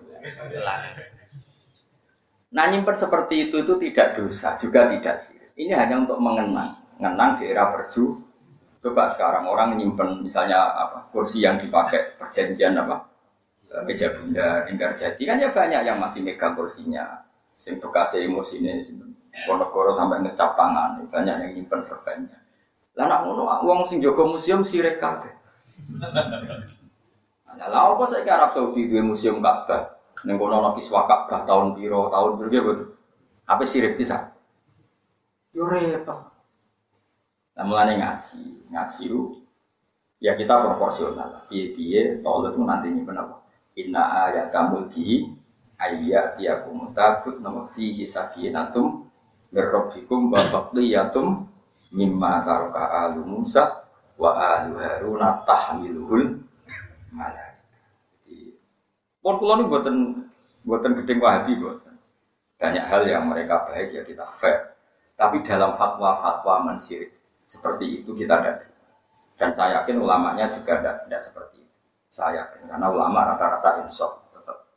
[SPEAKER 1] Nah nyimpen seperti itu itu tidak dosa, juga tidak sih. Ini hanya untuk mengenang, mengenang di era perju. Coba sekarang orang nyimpen misalnya apa kursi yang dipakai perjanjian apa meja bunda, lingkar jati kan ya banyak yang masih megang kursinya. Sing bekas emosi ini, Ponorogo sampai ngecap tangan, banyak yang nyimpen serbannya. Lah nak ngono wong sing jaga museum sirik kabeh. Lah apa saiki Arab Saudi duwe museum Ka'bah? Ning kono ana kiswa Ka'bah tahun piro, tahun piro betul. Apa sirik bisa? Yo repot. Lah mulane ngaji, ngaji ya kita proporsional. Piye-piye tolong itu nanti nyimpen apa? Inna ayatamul bihi ayat tiakum takut nama fihi sakinatum mirrabbikum wa baqiyatum mimma taroka alu Musa wa alu Harun tahmiluhul. Pun kula niku buatan buatan gedeng wahabi buatan. Banyak hal yang mereka baik ya kita fair. Tapi dalam fatwa-fatwa mensirik seperti itu kita tidak. Dan saya yakin ulamanya juga tidak, tidak seperti itu. Saya yakin karena ulama rata-rata insaf tetap.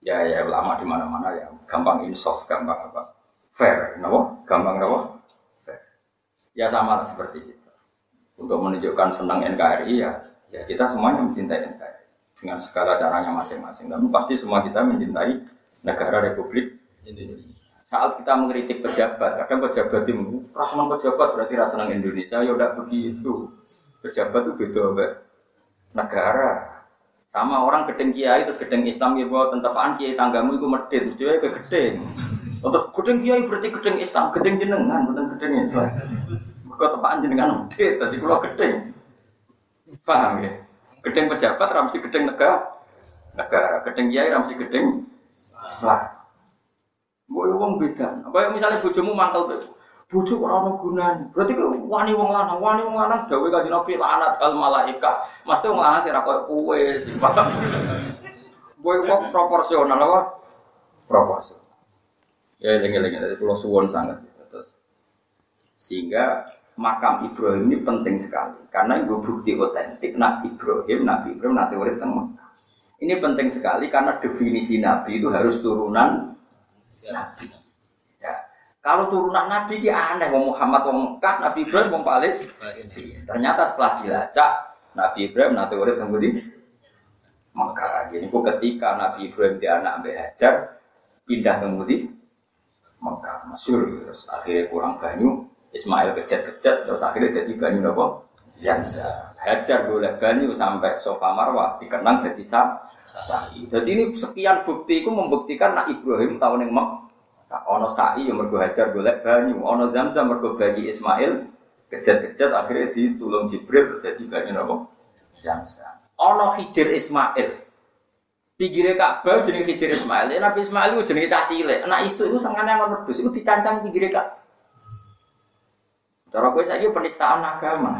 [SPEAKER 1] Ya ya ulama di mana-mana ya gampang insaf, gampang apa? Fair, kenapa? Gampang kenapa? Fair. Ya sama seperti itu. Untuk menunjukkan senang NKRI ya, ya kita semuanya mencintai NKRI dengan segala caranya masing-masing. Tapi pasti semua kita mencintai negara Republik Indonesia. Saat kita mengkritik pejabat, kadang pejabat itu rahman pejabat berarti rasa Indonesia, ya udah begitu. Pejabat itu beda be. negara. Sama orang gedeng kiai terus gedeng Islam ya bahwa tentapaan kiai tanggamu itu medit, mesti ke gedeng. Terus gedeng kiai berarti gedeng Islam, gedeng jenengan, bukan gedeng Islam. Kau tepaan jenengan medit, tadi kalau gedeng. Paham ya? Gedeng pejabat ramsi gedeng negara, negara. Gedeng kiai ramsi gedeng Islam. Boy wong beda. Kaya misalnya bojomu mangkel bojo kok ora gunane. Berarti kowe wani wong lanang, wani wong lanang dawuh kanjeng Nabi laknat al malaika. Mesti wong lanang sing ra koyo kowe sih. Boy wong proporsional apa? Proporsional. Ya eling-eling dari pulau suwon sangat. Terus sehingga makam Ibrahim ini penting sekali karena itu bukti otentik Nabi Ibrahim, Nabi Ibrahim nanti urip teng Ini penting sekali karena definisi Nabi itu harus turunan Nabi. Ya. Kalau turunan Nabi ki aneh, wong Muhammad wong Mekah, Nabi Ibrahim wong Palestina. Ternyata setelah dilacak, Nabi Ibrahim nanti urip teng di Mekah. Jadi ketika Nabi Ibrahim dia anak Mbak Hajar, pindah ke di Mekah, masyur. Terus akhirnya kurang banyu, Ismail kejat-kejat, terus akhirnya jadi banyu nopo Zamzam. Hajar boleh banyu sampai sofa marwah dikenang jadi sah sa'i. Jadi ini sekian bukti itu membuktikan nak Ibrahim tahun yang mak. Ono sa'i yang mergo hajar golek banyu, ono zam-zam mergo bagi Ismail kejat-kejat akhirnya ditulung Jibril terus jadi banyu nopo zam-zam. Ono hijir Ismail. Pinggirnya Ka'bah jenis hijir Ismail. Ya, Nabi Ismail itu jenis caci cilik. Anak itu itu sangkane yang wedhus itu dicancang pinggirnya Ka'bah. Cara kowe saiki penistaan agama.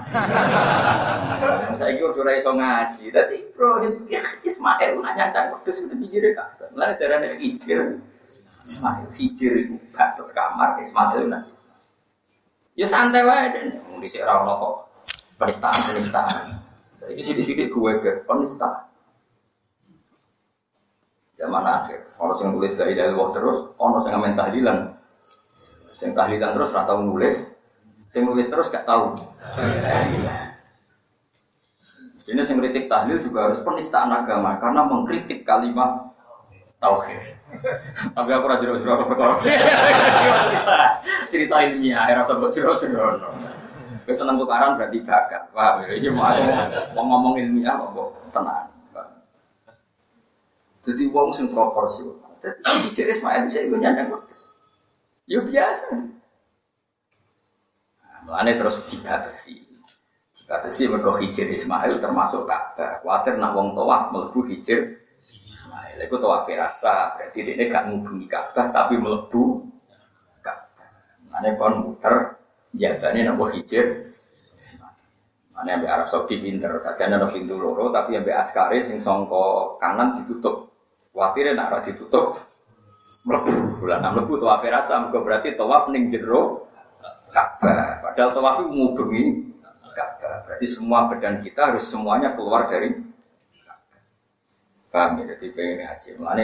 [SPEAKER 1] saiki udah iso ngaji. Dadi Ibrahim ya Ismail nak nyancang wedhus itu pikire kabeh. Lah darane hijir. Ismail hijir itu batas kamar Ismail nak. Ya santai wae den. Dhisik ora ono kok penistaan-penistaan. Saiki sithik-sithik gue ke penistaan. Zaman akhir, orang yang tulis dari dalam terus, orang yang ngamen tahlilan, yang tahlilan terus rata nulis, Sing nulis terus gak tahu. Jadi sing kritik tahlil juga harus penistaan agama karena mengkritik kalimat tauhid. Tapi aku rajin rajin apa perkara. Cerita ilmiah, era sebut jero-jero. Gue seneng tukaran berarti bakat. Wah, ini mau ngomong ilmiah kok tenang. Jadi wong sing proporsional. Jadi Hijir Ismail bisa ikut nyanyi. Ya biasa. Mulane terus dibatasi. Dibatasi mergo hijir Ismail termasuk Ka'bah. Kuatir nak wong tawaf mlebu hijir Ismail. Iku tawaf rasa berarti dia gak ngubungi Ka'bah tapi mlebu Ka'bah. Mulane kon muter jagane nak hijir. Mulane ambek Arab Saudi pinter, saja ada pintu loro tapi ambek askare sing songko kanan ditutup. Kuatir nak ditutup mlebu. Lah nak mlebu tawaf rasa berarti tawaf ning jero Ka'bah. Padahal tawaf itu ngubengi Ka'bah. Berarti semua badan kita harus semuanya keluar dari Ka'bah. Ya? Jadi pengen haji. Mana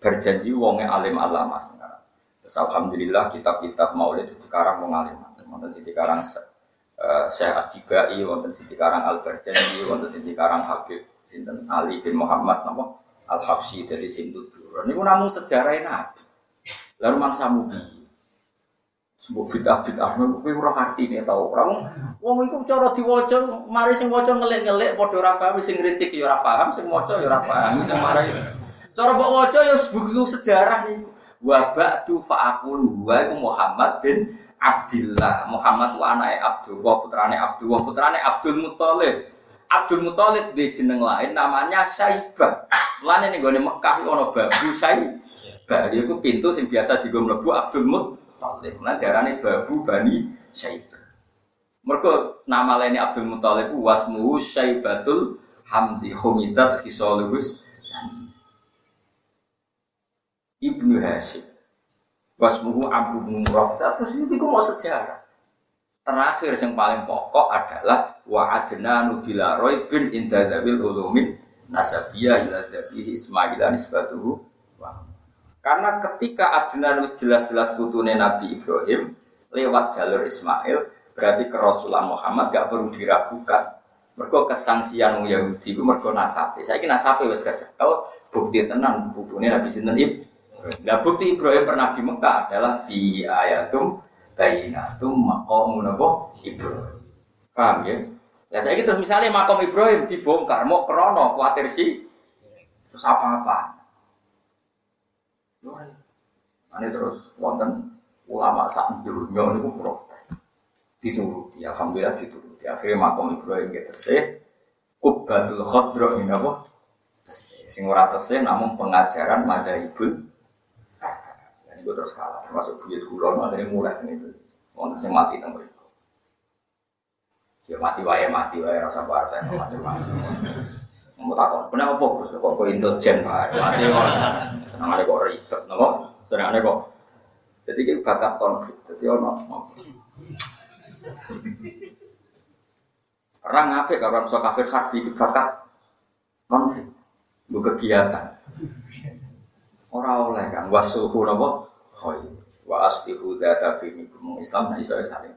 [SPEAKER 1] berjanji wongnya alim alama sekarang. Terus alhamdulillah kitab-kitab maulid itu sekarang wong alim. Wonten sekarang uh, Syekh Atibai, wonten sing sekarang Al Berjanji, wonten sing sekarang Habib sinten Ali bin Muhammad napa Al Habsyi dari Sintudur. Niku namung sejarah Nabi. Lalu mangsa mubi. Sebuah bid'ah bid'ah kowe ora artine tau. Ora wong wong iku cara diwaca mari sing waca ngelik-ngelik ora paham sing kritik ya paham sing waca ya paham sing mari. Cara mbok waca ya buku sejarah nih. Wa ba'du fa'aqul wa iku Muhammad bin Abdullah. Muhammad wa anake Abdul wa putrane Abdul wa putrane Abdul Muthalib. Abdul Muthalib di jeneng lain namanya Syaibah. Lan ning gone Mekah ono babu Syaibah. Dia pintu sing biasa digo mlebu Abdul Muthalib. Talib. Nah darahnya babu bani Syaibah. Mergo nama lainnya Abdul Muthalib wasmuhu Syaibatul Hamdi Humidat Hisolubus Ibnu Hashim Wasmuhu Abu bin Terus ini mau sejarah Terakhir yang paling pokok adalah Wa adna nubila roy bin indadabil ulumin Nasabiyah ila zabihi Karena ketika Adnan jelas-jelas putune Nabi Ibrahim lewat jalur Ismail, Berarti kerasulan Muhammad gak perlu diragukan. Mergo kesangsian Yahudi ku mergo nasabe. Saiki nasabe wis kecekel bukti tenan bukune Nabi sinten Ibrahim. Nah bukti Ibrahim pernah di Mekah adalah fi ayatum bayinatum maqamun Ibrahim. Paham ya? Ya saya gitu misalnya makam Ibrahim dibongkar mau krono khawatir sih terus apa-apa. Ini terus wonten ulama sak dunya niku protes dituruti. Alhamdulillah dituruti. Akhirnya makom Ibrahim kita sih kubatul khodro ini apa? Sing ora tesih namun pengajaran madhabul Dan itu terus kalah termasuk buyut kulon akhirnya murah ini Mau sing mati teng mriku. Ya mati wae mati wae rasa partai macam-macam. Mau takon, kenapa fokus? Kok kok intelijen pak? Mati kok. Senang ada kok ribet, nopo? Senang ada kok. Jadi kita bakat konflik. Jadi ono. Perang apa kalau bisa kafir harbi itu bakat konflik, bu kegiatan. Orang oleh kan wasuhu nabo, hoi, wa aslihu data bini Islam nah iso saling.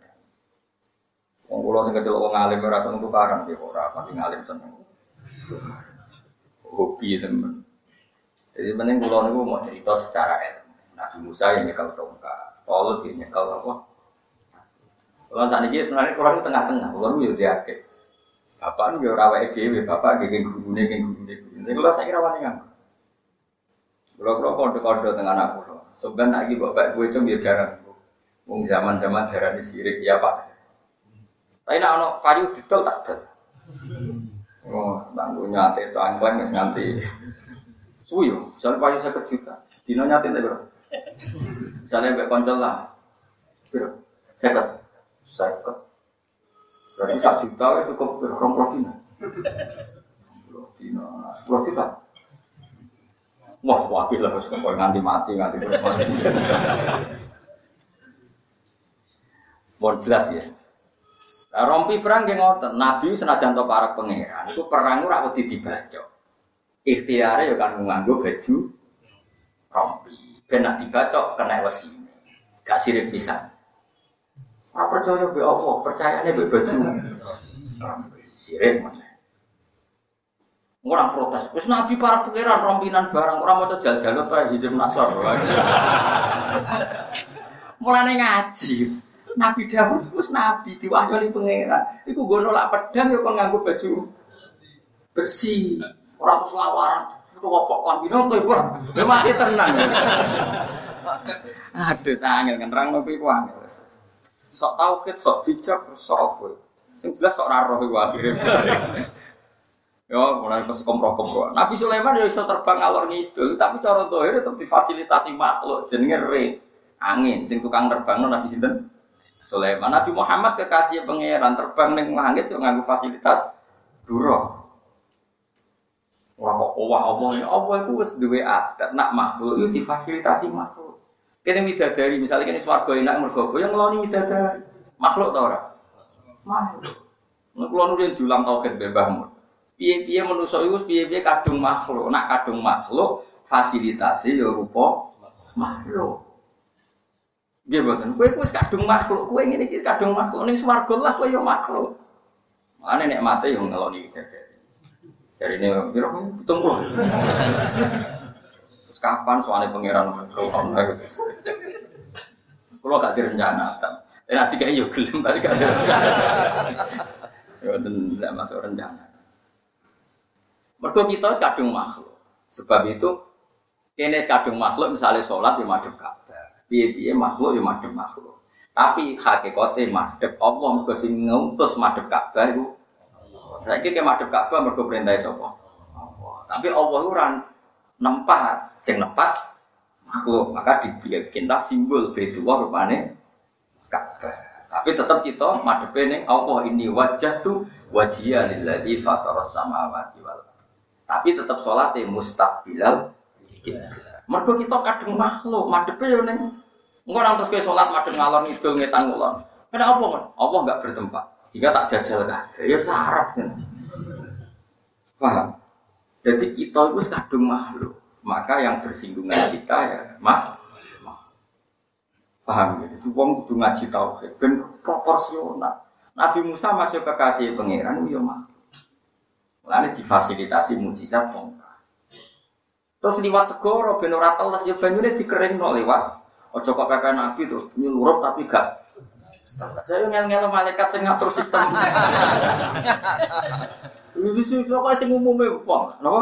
[SPEAKER 1] Wong kula sing kecil wong alim ora seneng tukaran ki ora pati ngalim seneng. Hobi temen. Jadi penting kula niku mau cerita secara ilmu. Nabi Musa yang nyekel tongkat, Tolut yang nyekel apa? Kalau saat ini sebenarnya kalau itu tengah-tengah, kalau itu ya diake. Bapak nu ya rawa edw, bapak geng gurune, geng gurune, gurune. Kalau saya kira wani kan. Kalau kalau kode-kode tengah anak kulo, sebenarnya lagi bapak gue cuma ya jarang. Wong zaman-zaman darah di sirik ya pak. Tapi nak ono kayu detail tak ada. Tangguhnya nyate itu angklan nggak nganti. Suwi yo, misalnya payu saya juta, dino nyate bro. Misalnya mbak koncol lah, bro, saya Seket. Berarti satu juta itu cukup puluh dina. Puluh dina, sepuluh juta. Wah, wakil lah, pokoknya nganti mati, nganti mati. Mohon jelas ya. Nah, rompi perang yang ngotot, Nabi senajan to para pangeran, itu perang ora wedi dibaca. Ikhtiare ya kan nganggo baju rompi. Ben nak dibaca kena wesi. Gak sirik pisan. Ora percaya be Allah, percayane be baju. Sirik mana? Orang protes, wis nabi para pangeran rompinan barang orang mau jal-jal apa hizib nasor. Mulane ngaji. Nabi Dawud wis nabi diwahyoni pangeran. Iku gue nolak pedang ya kon nganggo baju besi. Ora terus lawaran. Itu apa kon bino kowe mati tenang. Aduh sangel kan rang ngopi ku angel sok tauhid, sok bijak, sok apa. Sing jelas sok roh iku akhire. Ya, mulai ke sekom-rokom Nabi Sulaiman ya iso terbang alor ngidul, tapi cara dohir tetap difasilitasi makhluk jenenge. Angin sing tukang terbang Nabi sinten? Sulaiman. Nabi Muhammad kekasih pangeran terbang ning langit yo nganggo fasilitas duro. Wah kok wah Allah ya Allah itu wis duwe adat nak makhluk itu difasilitasi makhluk. Kene widadari, misalnya kene swarga enak mergo yang ngeloni widadari. Makhluk ta ora? Makhluk. Nek kula nurin diulang tauhid mbek Mbah Piye-piye manusa iku piye-piye kadung makhluk. Nak kadung makhluk fasilitasi ya rupa makhluk. Nggih mboten. Kowe wis kadung makhluk, kowe ngene iki kadung makhluk. Ning swarga lah kowe ya makhluk. Mane nek mate yo ngeloni widadari. Jarine piro pitung puluh. Kapan soalnya pangeran kalau gak direncanakan eh nanti kayak yuk gelem balik ada ya dan tidak masuk rencana mereka kita kadung makhluk. Sebab itu kene kadung makhluk misalnya sholat di madhep Ka'bah piye piye makhluk di madhep makhluk. Tapi hakikatnya madhep Allah mereka sing ngutus madhep Ka'bah itu saya kira madhep Ka'bah mereka perintah sapa? Tapi Allah itu nempat sing nempat makhluk. Maka dibikin simbol Baitullah rupane Ka'bah. Tapi tetap kita madhepe ning Allah ini wajah tuh wajhiya lillazi fataras samawati wal Tapi tetap sholatnya mustaqbilal Mergo kita kadung makhluk madhepe yo ning engko nang terus kowe salat madhep ngalor ngidul ngetan ngulon. Kenapa kan? Allah enggak bertempat. Jika tak jajal kan, ya sarap. Paham? Jadi kita itu kadung makhluk. Maka yang bersinggungan kita ya mak Paham gitu. Itu wong kudu ngaji tauhid ben proporsional. Nabi Musa masih kekasih pangeran yo mah. Lalu difasilitasi mujizat tongkat. Terus liwat segoro ben ora teles ya banyune dikeringno liwat. Ojo kok pepe Nabi tuh nyulurup tapi gak saya ngel-ngel malaikat sing ngatur sistem. Wis wis kok sing umume wong, napa?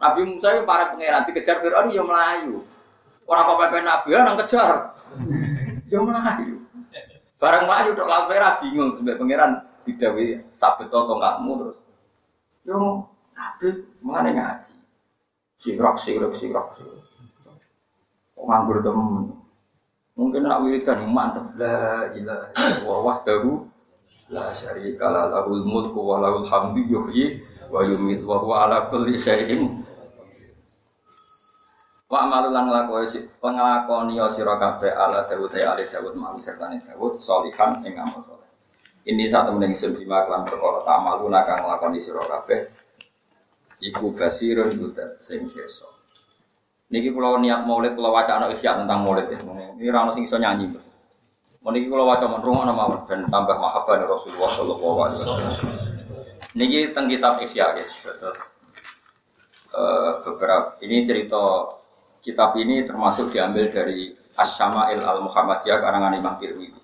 [SPEAKER 1] Nabi Musa itu para pangeran dikejar Firaun ya melayu. Ora kok pepe Nabi ya nang kejar. Ya melayu. Barang melayu tok laut merah bingung sampai pangeran didawi sabet tongkatmu terus. Yo kabeh mengane ngaji. Sirak sirak sirak. Kok nganggur temen. Mungkin nak wiridan mantap la ilaha illallah wahdahu la syarika la lahul mulku wa lahul hamdu yuhyi wa yumiit wa huwa ala kulli syai'in Wa amalulan nglakoni penglakoni sira kabeh ala Dawud ya ali Dawud malu sertane Dawud solihan ing amal saleh. Ini saat temen ingsun bima kelan perkara tamaluna kang nglakoni sira kabeh iku basirun budak sing kersa. Niki kula niat maulid kula wacana isya tentang maulid ya. Ini ra ono sing iso nyanyi. Niki kula waca men rungokno mawon ben tambah mahabbah Rasulullah sallallahu alaihi wasallam. Niki teng kitab Ihya guys. Terus uh, beberapa ini cerita kitab ini termasuk diambil dari As-Syama'il Al-Muhammadiyah karangan Imam Tirmidzi.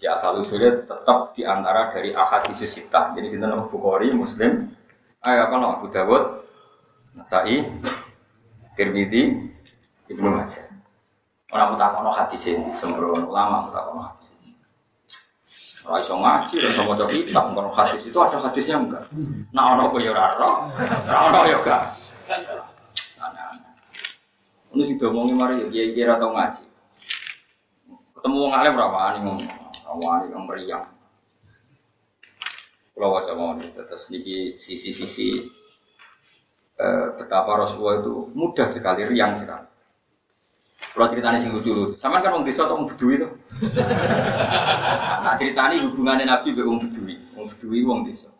[SPEAKER 1] Jadi asal usulnya tetap di antara dari ahadis sita. Jadi sinten Bukhari, Muslim, ayo apa nama Abu Dawud, Nasai, Tirmidzi, Ibnu Majah. Orang mutakono hadis ini, sembrono ulama mutakono hadis ini. Ora iso ngaji, ora iso maca kitab, kalau hadis itu ada hadisnya enggak. Nah ono kok ya ora ora, ora ono ya enggak. Ini sih ngomongin mari ya kira tau ngaji. Ketemu wong alim berapa ani ngomong, awani yang meriang. Kalau wajah mau terus niki sisi-sisi eh, betapa Rasulullah itu mudah sekali, riang sekali. Kalau ceritanya sing lucu, sama kan wong desa atau wong bedui itu. nah ceritanya hubungannya Nabi be wong bedui, wong bedui wong desa.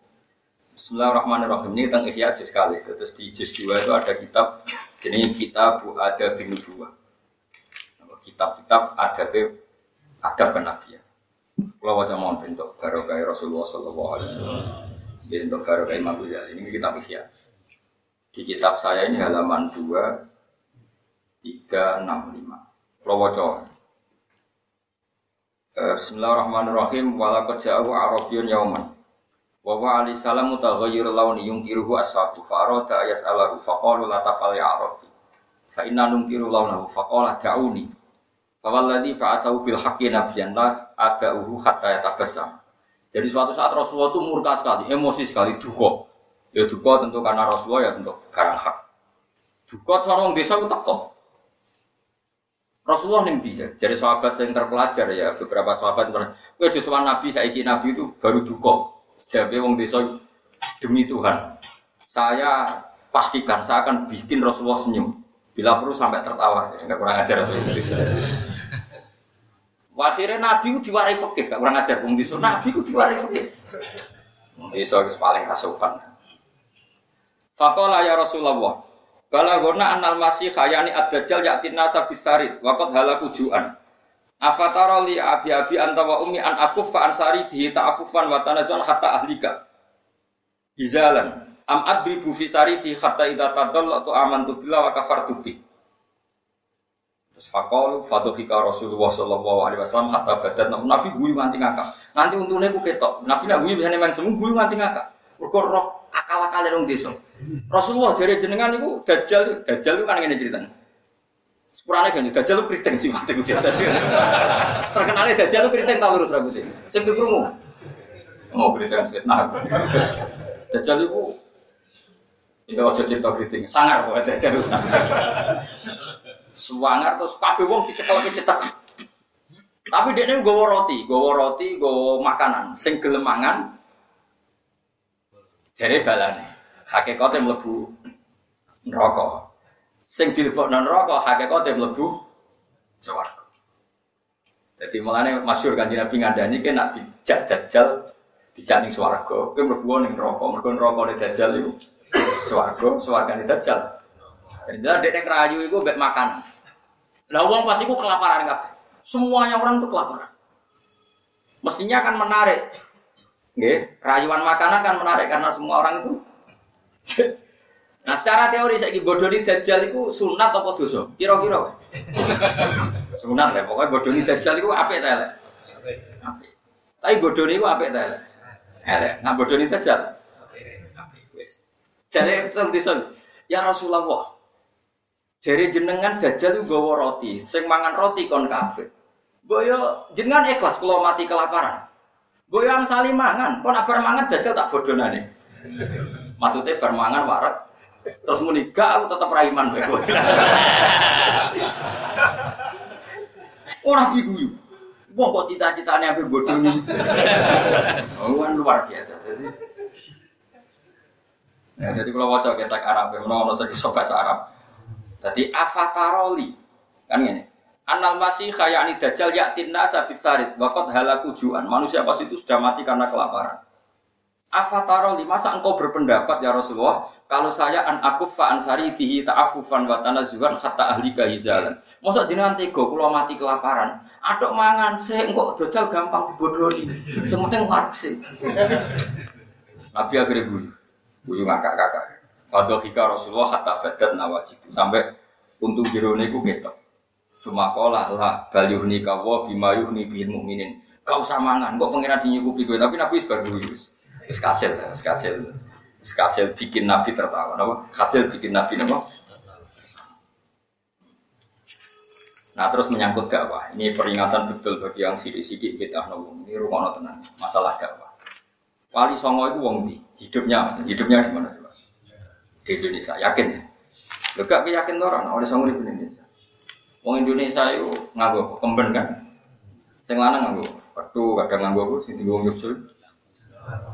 [SPEAKER 1] Bismillahirrahmanirrahim. Ini tentang Ihya juz sekali. Terus di juz dua itu ada kitab jenis kitab ada bin dua. Kitab-kitab ada ada penabian. Kalau wajah mohon bentuk barokah Rasulullah Sallallahu Alaihi Wasallam. Bentuk barokah Imam Ghazali ini kitab Ihya. Di kitab saya ini halaman dua tiga enam lima. Kalau wajah Bismillahirrahmanirrahim. Walakad ja'u Arabiyun yauman. Wa wa ali salam mutaghayyir launi yungkiruhu ashabu fa arada yas'alahu fa qalu la tafal ya arabi. Fa inna nungkiru launahu fa qala da'uni. Fa walladhi ba'athahu bil haqqi nabiyyan la ada'uhu hatta yatabassam. Jadi suatu saat Rasulullah itu murka sekali, emosi sekali, duka. Ya duka tentu karena Rasulullah ya tentu barang hak. Duka seorang desa itu teko. Rasulullah ning dia, jadi sahabat yang terpelajar ya beberapa sahabat bilang, "Kowe Nabi saiki Nabi itu baru duka." Jadi wong desa demi Tuhan, saya pastikan saya akan bikin Rasulullah senyum. Bila perlu sampai tertawa, enggak kurang ajar Akhirnya Nabi itu diwarai fakir, kurang ajar desa. Nabi itu diwarai fakir. Itu paling kasukan. Fakola ya Rasulullah, Balagona anal masih khayani ad-dajjal ya'tin nasa bisarit, wakot halaku ju'an. Afatara li abi abi anta wa ummi an fa ansari di ta'afufan wa tanazun hatta ahlika. Bizalan. Am adribu fi sariti hatta idza tadallatu amantu billah wa kafartu bi. Terus faqalu fadhika Rasulullah sallallahu alaihi wasallam hatta badat Nabi guyu nganti ngakak. Nanti untune ku ketok. Nabi nak guyu biasane men semu guyu nganti ngakak. Mergo roh akal-akale wong desa. Rasulullah jare jenengan niku dajjal, dajjal itu kan ngene ceritanya. Sepurane kan dajjal lu keriting sih mati tadi. Terkenalnya dajjal lu keriting tak lurus rambutnya. Sing krungu. Oh keriting fitnah. Dajjal itu Ini ojo cerita keriting, sangar kok dajjal sangar. Suwangar terus kabeh wong dicekel cetak. Tapi dia ini gowo roti, gowo roti, gowo makanan, sing gelemangan. Jadi balane, hakikatnya melebu neraka. Sing dilebok neraka, hakikatnya melebu swarga. Jadi mulane masyhur kanjeng Nabi ngandani ki nak dijak dajjal dijak ning swarga, kowe mlebu ning neraka, mergo nerakane dajjal iku swarga, swargane dajjal. Dan dia dek rayu itu bek makan. Lah wong pas iku kelaparan kabeh. Semuanya orang tuh kelaparan. Mestinya akan menarik. Nggih, rayuan makanan kan menarik karena semua orang itu. Nah, secara teori saya bodoni dajjal itu sunat atau dosa? Kira-kira. sunat ya, pokoknya bodoni dajjal itu apik ta elek? Tapi bodoni itu apik ta elek? Elek. Nah bodoni dajjal. Apik. Wis. Jadi teng Ya Rasulullah, Jari jenengan dajjal itu gawa roti, sing mangan roti kon kafir. Boyo jenengan ikhlas kalau mati kelaparan. Boyo yang saling mangan, kon abar mangan dajjal tak bodonane. Maksudnya bermangan warak, terus muni gak aku tetap raiman bae kowe. Ora diguyu. Wong kok cita-citane ape bodoni. Oh, kan luar biasa. Jadi Ya, jadi kalau wajah kita Arab, mau ono sing bahasa Arab. Jadi afataroli kan ini. Anal masih ini dajjal yaktin nasa bisarid wakot halaku juan. Manusia pas itu sudah mati karena kelaparan. Afataroli masa engkau berpendapat ya Rasulullah kalau saya an akuf fa ansari tihi ta'afufan wa tanazuhan hatta ahli kahizalan. Masa jenengan tega kalau mati kelaparan. Adok mangan saya engkau dajjal gampang dibodohi. Sementing warksi. Nabi akhirnya guyu. Guyu ngakak-ngakak. Fadohika Rasulullah hatta badat nawajibu sampai untung jerone ku ketok. Sumakola lah balyuhni kawo bima yuhni bihin mukminin. Kau usah mangan, kok pengiran sing nyukupi tapi Nabi wis wis kasil, wis kasil. Wis kasil bikin Nabi tertawa, napa? Hasil bikin Nabi napa? Nah terus menyangkut dakwah. Ini peringatan betul bagi yang sidik-sidik kita nopo. Ini rumah tenang. Masalah dakwah. Wali Songo itu wong di hidupnya, hidupnya di mana? di Indonesia. Yakin ya? Lo gak yakin orang oleh sanggup di Indonesia. Wong Indonesia itu nganggo kemben kan? Sing lanang nganggo petu, kadang nganggo apa sing dienggo nyusul.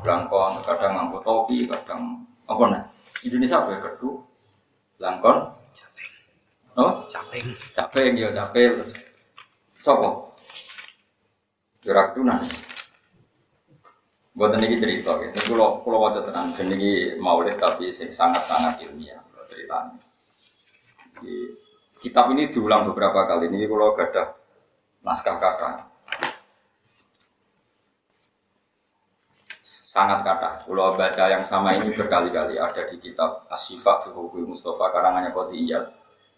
[SPEAKER 1] Langkon, kadang nganggo topi, kadang apa nih? Indonesia apa ya kedu? Langkon. Oh, capeng. Capeng ya capeng. Sopo? Gerak tunan. Buat ini cerita, gitu. Ini kalau kalau wajah tenang, ini maulid tapi sangat sangat ilmiah ceritanya. Di, kitab ini diulang beberapa kali. Ini kalau ada naskah kata, sangat kata. Kalau baca yang sama ini berkali-kali ada di kitab Asyifa Fihubi Mustafa karangannya Iyad.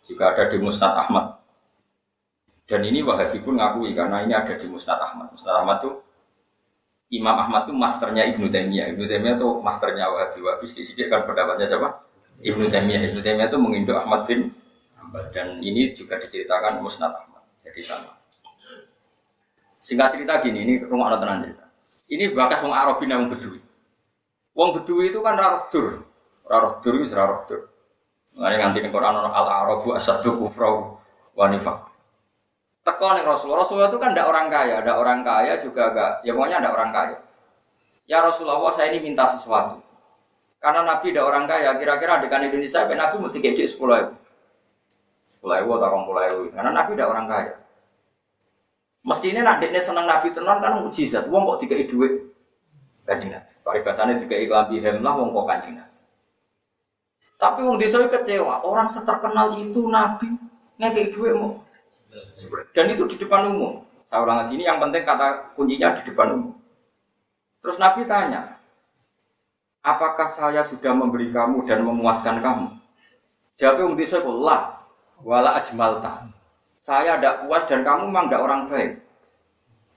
[SPEAKER 1] Juga ada di Musnad Ahmad. Dan ini Wahabi pun ngakui karena ini ada di Musnad Ahmad. Musnad Ahmad itu Imam Ahmad itu masternya Ibnu Taimiyah. Ibnu Taimiyah itu masternya Wahabi. Wahabi sedikit kan pendapatnya siapa? Ibnu Taimiyah. Ibnu Taimiyah itu menginduk Ahmad bin dan ini juga diceritakan Musnad Ahmad. Jadi sama. Singkat cerita gini, ini rumah anak tenang cerita. Ini bakas wong Arabi yang Bedui. Wong Bedui itu kan rarah dur. Rarah dur itu rarah dur. Mengenai nganti di Quran al Arabu asadu kufrau wanifak teko nih Rasulullah. Rasulullah itu kan tidak orang kaya, ada orang kaya juga agak, ya pokoknya ada orang kaya. Ya Rasulullah saya ini minta sesuatu. Karena Nabi tidak orang kaya, kira-kira dengan Indonesia, Nabi mesti kayak sepuluh ribu atau orang puluh ribu. Karena Nabi tidak orang kaya. Mesti ini nanti senang Nabi tenan kan mujizat. Wong kok tiga duit kajian. Paribasannya tiga iklan bihem lah wong kok kajian. Tapi wong desa kecewa. Orang seterkenal itu Nabi ngekei duit mau dan itu di depan umum. Saya ulang lagi ini yang penting kata kuncinya di depan umum. Terus Nabi tanya, apakah saya sudah memberi kamu dan memuaskan kamu? Jawabnya untuk saya, lah, wala ajmalta. Saya tidak puas dan kamu memang tidak orang baik.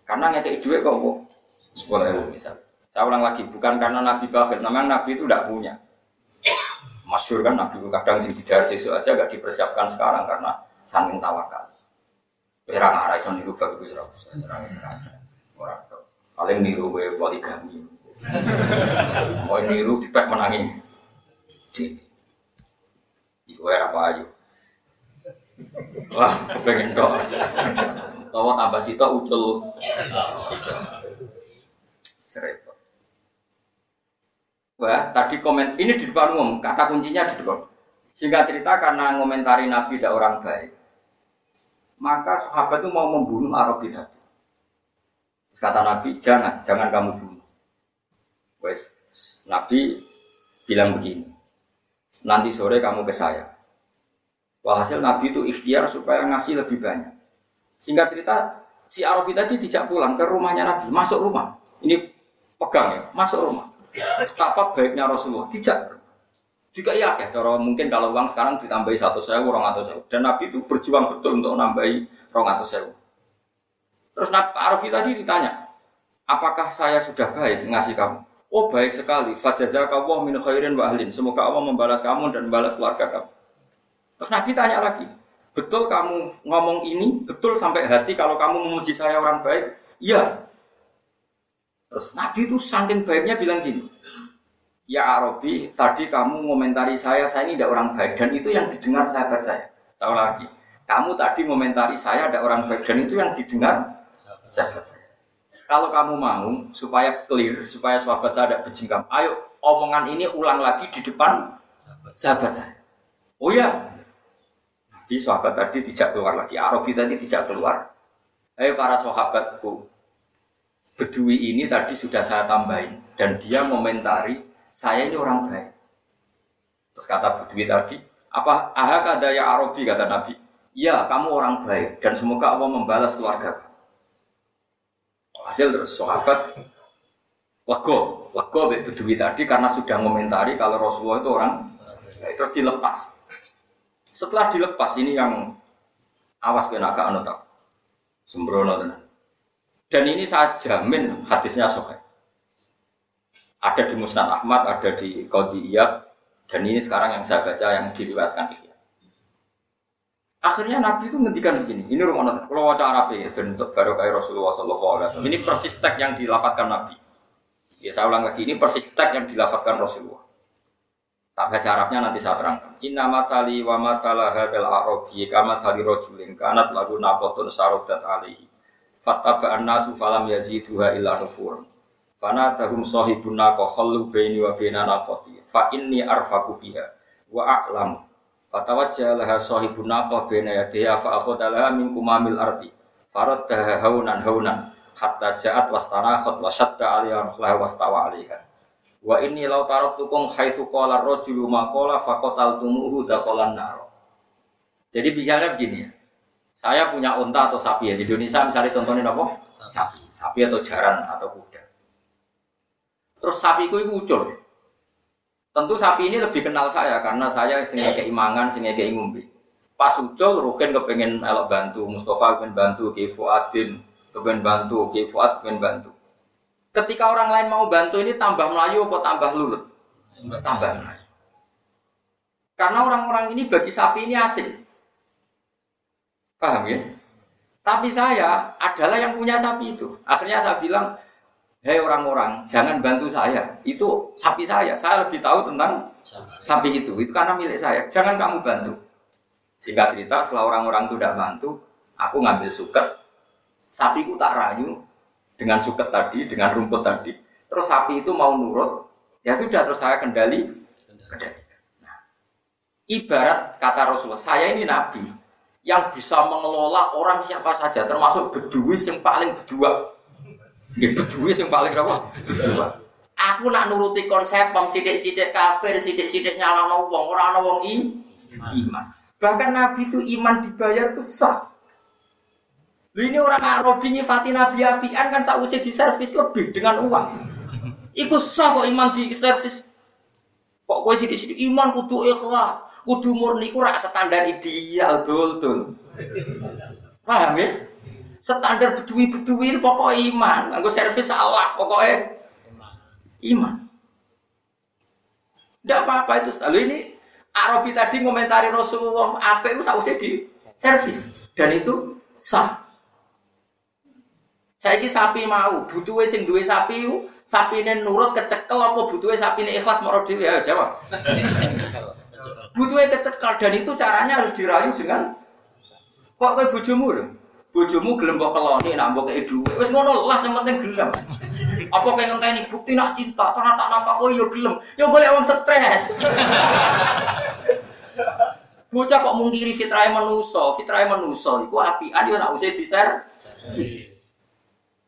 [SPEAKER 1] Karena ngetik duit kok kok. Boleh misal. Saya ulang lagi, bukan karena Nabi bakhil, namanya Nabi itu tidak punya. Masyur kan Nabi kadang sing tidak sesuatu aja gak dipersiapkan sekarang karena saking tawakal. Era ngarah iso niru bab iku serang serang serang Ora to. Paling niru kowe poligami. Mau niru dipek menangi. Di. Iku era apa ayo. Wah, kepengen tok. Utawa tambah sitok ucul. Serepot. Wah, tadi komen ini di depan umum, kata kuncinya di depan. Singkat cerita karena ngomentari Nabi tidak orang baik, maka sahabat itu mau membunuh Arabi tadi. Kata Nabi, jangan, jangan kamu bunuh. Wes, Nabi bilang begini, nanti sore kamu ke saya. Walhasil Nabi itu ikhtiar supaya ngasih lebih banyak. Singkat cerita, si Arabi tadi tidak pulang ke rumahnya Nabi, masuk rumah. Ini pegang ya, masuk rumah. Betapa baiknya Rasulullah, tidak. Juga iya ya, cara mungkin kalau uang sekarang ditambahi satu sewu, orang atau sewu. Dan Nabi itu berjuang betul untuk nambahi orang atau sewu. Terus Nabi Arabi tadi ditanya, apakah saya sudah baik ngasih kamu? Oh baik sekali. Fajazakallah min khairin wa ahlin. Semoga Allah membalas kamu dan membalas keluarga kamu. Terus Nabi tanya lagi, betul kamu ngomong ini, betul sampai hati kalau kamu memuji saya orang baik? Iya. Terus Nabi itu saking baiknya bilang gini, Ya Arabi, tadi kamu ngomentari saya, saya ini tidak orang baik dan itu yang didengar sahabat saya. Saya lagi, kamu tadi ngomentari saya ada orang baik dan itu yang didengar sahabat saya. Kalau kamu mau supaya clear, supaya sahabat saya tidak berjingkam, ayo omongan ini ulang lagi di depan sahabat saya. Oh ya, di sahabat tadi tidak keluar lagi, Arabi tadi tidak keluar. Ayo para sahabatku, Bedui ini tadi sudah saya tambahin dan dia ngomentari saya ini orang baik. Terus kata Bedui tadi, apa ahak ada ya Arabi kata Nabi. Ya, kamu orang baik dan semoga Allah membalas keluarga kamu. Hasil terus sahabat lego, lego Bedui tadi karena sudah ngomentari kalau Rasulullah itu orang baik. Terus dilepas. Setelah dilepas ini yang awas kena ke anu sembrono Dan ini saya jamin hadisnya sahih ada di Musnad Ahmad, ada di Qadiyah, dan ini sekarang yang saya baca yang diriwayatkan Ihya. Akhirnya Nabi itu ngendikan begini, ini rumah kalau wajah Arab ya, bentuk baru kayak Rasulullah SAW. Ini persis teks yang dilafatkan Nabi. Ya saya ulang lagi, ini persis teks yang dilafatkan Rasulullah. Tak baca Arabnya nanti saya terangkan. Inna matali wa matala hadal arabi kama tali rojulin kanat lagu nakotun sarodat alihi. Fattaba'an nasu falam yaziduha illa nufurun. Fana tahum sahibun naqo khallu baini wa baina naqati. Fa inni arfaku biha wa a'lamu. Fatawajjah laha sahibun naqo baina yadiha fa akhadha laha min kumamil ardi. Faraddaha haunan haunan hatta ja'at wastanakhat wa shadda 'alaiha ruhlaha wastawa 'alaiha. Wa inni law taraktukum haitsu qala ar-rajulu ma qala faqataltumuhu dakhalan nar. Jadi bicara begini ya. Saya punya unta atau sapi ya di Indonesia misalnya contohnya apa? Sapi, sapi atau jaran atau kuda. Terus sapiku itu ucul. Tentu sapi ini lebih kenal saya karena saya sehingga keimangan, sehingga keingumbi. Pas ucul, Rukin kepengen elok bantu, Mustafa kepengen bantu, Ki Fuadin kepengen bantu, Ki Fuad kepengen bantu. Ketika orang lain mau bantu ini tambah Melayu apa tambah lulut? Tambah Melayu. Karena orang-orang ini bagi sapi ini asing. Paham ya? Tapi saya adalah yang punya sapi itu. Akhirnya saya bilang, hei orang-orang, jangan bantu saya. Itu sapi saya. Saya lebih tahu tentang sapi itu. Itu karena milik saya. Jangan kamu bantu. Singkat cerita, setelah orang-orang itu tidak bantu, aku ngambil suket. Sapiku tak rayu dengan suket tadi, dengan rumput tadi. Terus sapi itu mau nurut. Ya sudah, terus saya kendali. kendali. Nah, ibarat kata Rasulullah, saya ini nabi yang bisa mengelola orang siapa saja, termasuk beduis yang paling berdua Nggih bedue sing paling apa? Bedua. Aku nak nuruti konsep wong sithik-sithik kafir, sithik-sithik nyalahno wong, ora ana wong iman. Bahkan Nabi itu iman dibayar itu sah. Lu ini orang Arabi nyifati Nabi apian kan sausnya di servis lebih dengan uang. Iku sah kok iman di servis. Kok kowe sithik-sithik iman kudu ikhlas, kudu murni ku rak standar ideal dul-dul. Paham ya? standar bedui-bedui pokok iman. Anggo servis salah pokoknya iman. Tidak apa-apa itu. Lalu ini Arabi tadi komentari Rasulullah apa itu sausnya di servis dan itu sah. Saya ini sapi mau, butuh sing duwe sapi sapi ini nurut kecekel apa butuh sapi ini ikhlas mau dhewe ya jawab. butuh kecekel dan itu caranya harus dirayu dengan kok kayak bojomu loh. Bojomu gelem mbok keloni nak mbok kei dhuwit. Wis ngono lah penting gelem. Apa kayak ngenteni bukti nak cinta, ternyata tak nafkah oh yo gelem. Yo golek wong stres. Bocah kok mungkiri fitrahe manusa, fitrahe manusa iku apian yo nak usah diser.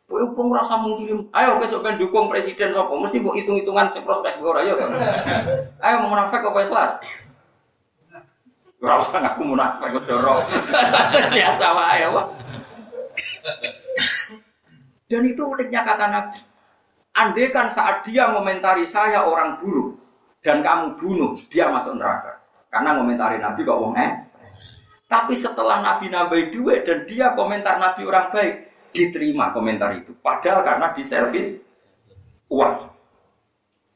[SPEAKER 1] Kowe pun rasa mungkiri. Ayo besok ben dukung presiden sapa? Mesti mbok hitung-hitungan sing prospek ora yo. Ayo mau munafik apa ikhlas? Ora usah ngaku munafik dorong. Biasa wae apa. Dan itu uniknya kata Nabi. Andai kan saat dia komentari saya orang buruk dan kamu bunuh, dia masuk neraka. Karena komentari Nabi kok wong eh. Tapi setelah Nabi nambahi duit dan dia komentar Nabi orang baik, diterima komentar itu. Padahal karena diservis uang.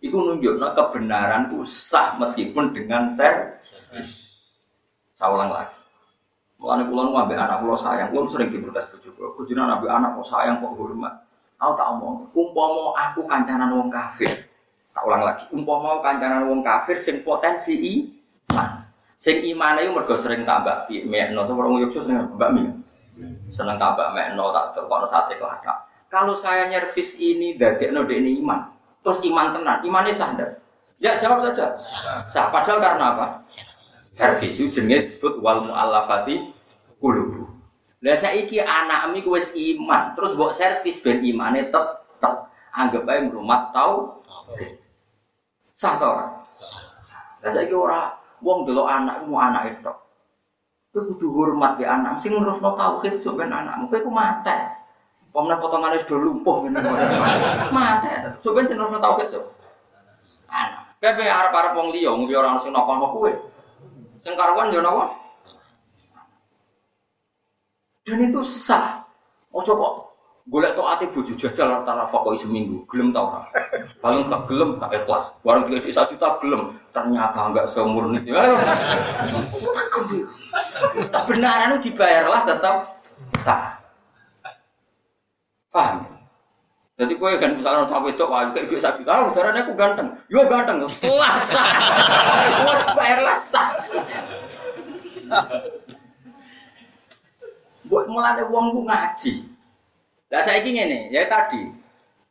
[SPEAKER 1] Itu nunjuknya kebenaran itu sah meskipun dengan servis. Saya ulang lagi. Mulane kula nu ambek anak kula sayang, kula sering diprotes bojo kula. Bojone nabi anak kok sayang kok hormat. Aku tak omong, umpama aku kancanan wong kafir. Tak ulang lagi, umpama kancanan wong kafir sing potensi iman. Sing imane mergo sering tambah piye mekno to wong yo sering mbak mi. Seneng tambah mekno tak terkono sate keladak. Kalau saya nyervis ini dadekno ini iman, terus iman tenan, imannya sah Ya jawab saja. Sah. Padahal karena apa? servis itu jenenge disebut wal muallafati qulubu. Lah saiki anakmu ku wis iman, terus mbok servis ben imane tetep. Anggap ae merumat tau. Sah ta ora? Lah saiki ora wong delok anakmu anak itu. Kowe kudu hormat be anak, sing nurusno tauhid sok ben anakmu. Kowe ku mate. Pomne potongan wis do lumpuh ngene. Mate. Sok ben nurusno tauhid sok. Anak. Kowe arep-arep wong liya, liya ora sing napa kowe. Sing karuan yo napa? Dan itu sah. Ojo kok golek tok ati bojo jajal antara fakoi seminggu, gelem ta ora? Paling gak gelem gak ikhlas. Warung duit satu juta gelem, ternyata enggak semurni. Kebenaran dibayarlah tetap sah. Paham? Jadi kue kan misalnya tak wedok wah kayak duit satu juta, udaranya aku ganteng, yo ganteng, setelah sah, bayarlah sah. Buat mulai uang ku ngaji. Lah saya ingin nih, ya tadi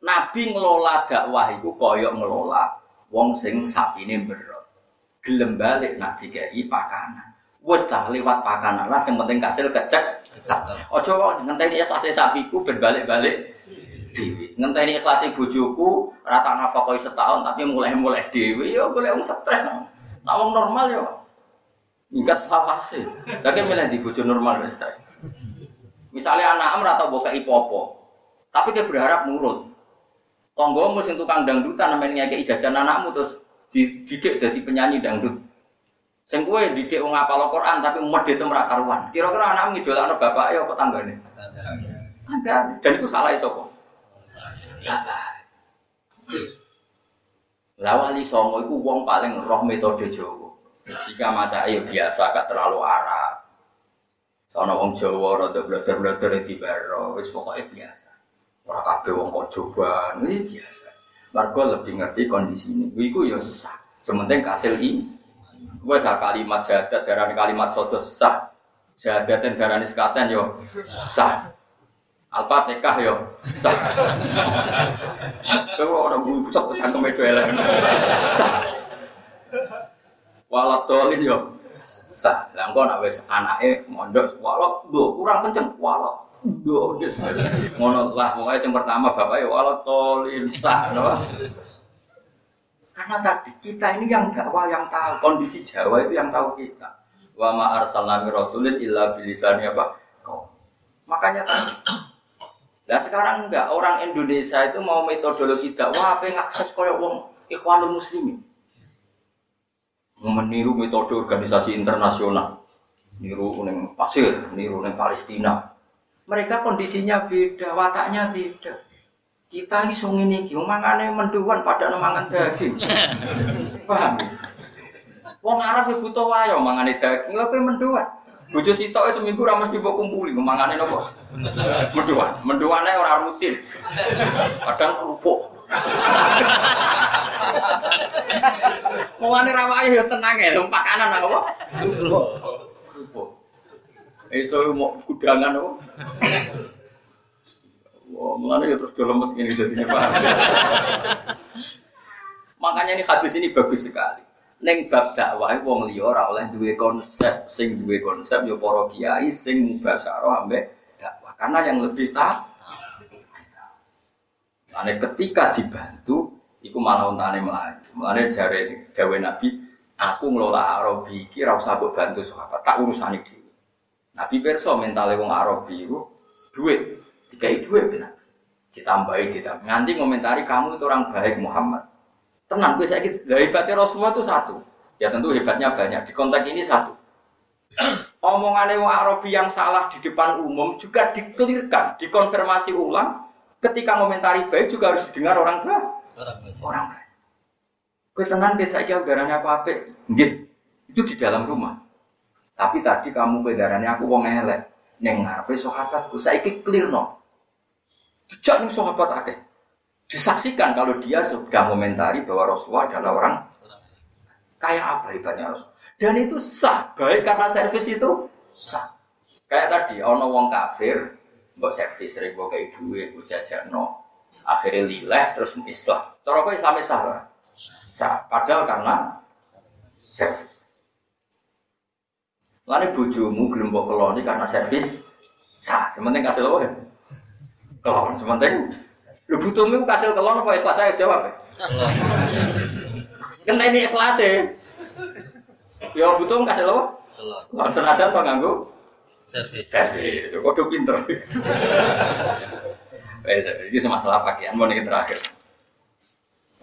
[SPEAKER 1] Nabi ngelola dakwah itu koyok ngelola wong sing ini berot. Gelem balik nak dikai pakanan. Wes lah lewat pakanan lah, yang penting kasil kecek. Ojo kok ngenteni ya kasih sapiku berbalik-balik dewi. Ngenteni ikhlas bojoku rata nafkah setahun tapi mulai-mulai dewi ya boleh wong stres. Nah wong normal ya Ingat salahase. Lagi milih di bojo normal wis stres. Misalnya anak am rata boka ipopo, tapi dia berharap nurut. Tonggomu sing tukang dangdutan namanya kayak ijajan anakmu terus dididik jadi penyanyi dangdut. Sing kue didik wong apal Quran tapi medhit ora karuan. Kira-kira anakmu bapak ya apa tanggane? Tanggane. Dan itu salah sapa? Lah wali songo iku wong paling roh metode Jawa. Jika maca ayo biasa gak terlalu arah. Sono wong Jawa rada bleter-bleter di baro, wis pokoknya biasa. Ora kabeh wong kok coba, ini biasa. Margo lebih ngerti kondisi ini. Iku ya sah. Sementing kasil i. Gue sah kalimat syahadat darah kalimat sodo sah. Syahadat dan darah sekaten yo sah. Al-Fatihah yo. Kalau orang pusat tentang kemeja elek. Walat dolin yo. Sah, lah engko nek wis anake mondok walat do kurang kenceng walat do wis. Ngono lah pokoke sing pertama bapak yo walat dolin sah no? Karena tadi kita ini yang dakwah yang tahu kondisi Jawa itu yang tahu kita. Wa ma arsalna rasulin illa bilisani apa? Kau. Makanya tadi Nah sekarang enggak orang Indonesia itu mau metodologi dakwah apa yang akses koyok wong ikhwanul muslimin. Meniru metode organisasi internasional. Niru neng pasir, niru neng Palestina. Mereka kondisinya beda, wataknya beda. Kita ini sungi niki, mangane menduan pada mangan daging. Paham? Wong Arab butuh wayo mangane daging, lha menduan. Bojo sitok seminggu ora mesti mbok kumpuli, mangane napa? Menduan. Menduane ora rutin. Kadang kerupuk. Mulane rawake ya tenang ya, pakanan apa? Kerupuk. Iso mau kudangan apa? Wah, mulanya ya terus dalam mesin ini jadinya pak. Makanya ini hadis ini bagus sekali. Neng bab dakwah wong liya ora oleh duwe konsep, sing duwe konsep ya para kiai sing mubasyarah ambek dakwah. Karena yang lebih tak Ane ketika dibantu, iku malah untane melayu. Mulane jare dawe Nabi, aku ngelola Arabi iki ora usah mbok bantu sahabat, tak urusane dhewe. Nabi perso mentale wong Arabi iku duit, dikai duit benar. Ditambahi ditambah. Nganti ngomentari kamu itu orang baik Muhammad. Tenang, gue saya hebatnya Rasulullah itu satu. Ya tentu hebatnya banyak. Di konteks ini satu. Omongannya wong Arabi yang salah di depan umum juga dikelirkan, dikonfirmasi ulang ketika komentari baik juga harus didengar orang tua. Orang baik. Orang. Kue tenang kita saya udaranya apa apa, itu di dalam rumah. Tapi tadi kamu kue darahnya aku wong elek, neng ngarepe sahabatku saya clear no. Sejak nih sahabat akeh disaksikan kalau dia sudah komentari bahwa Rasulullah adalah orang kayak apa hebatnya Rasul. Dan itu sah, baik karena servis itu sah. Kayak tadi, ono wong kafir, Mbok servis sering mbok kayak duit, mbok no, Akhirnya lileh terus Islam. Cara kok Islam sah Sah. Padahal karena servis. Lalu bujumu gelem mbok keloni karena servis sah. Sementing kasih lo ya. Kelon, sementing lu butuhmu kasih kelon apa ikhlas saya jawab ya. Kena ini ikhlas ya. Ya butuh kasih lo. Kelon. Senajan to nganggo Servis. Servis. Kode pinter. Eh, ini masalah pakaian mau nih terakhir.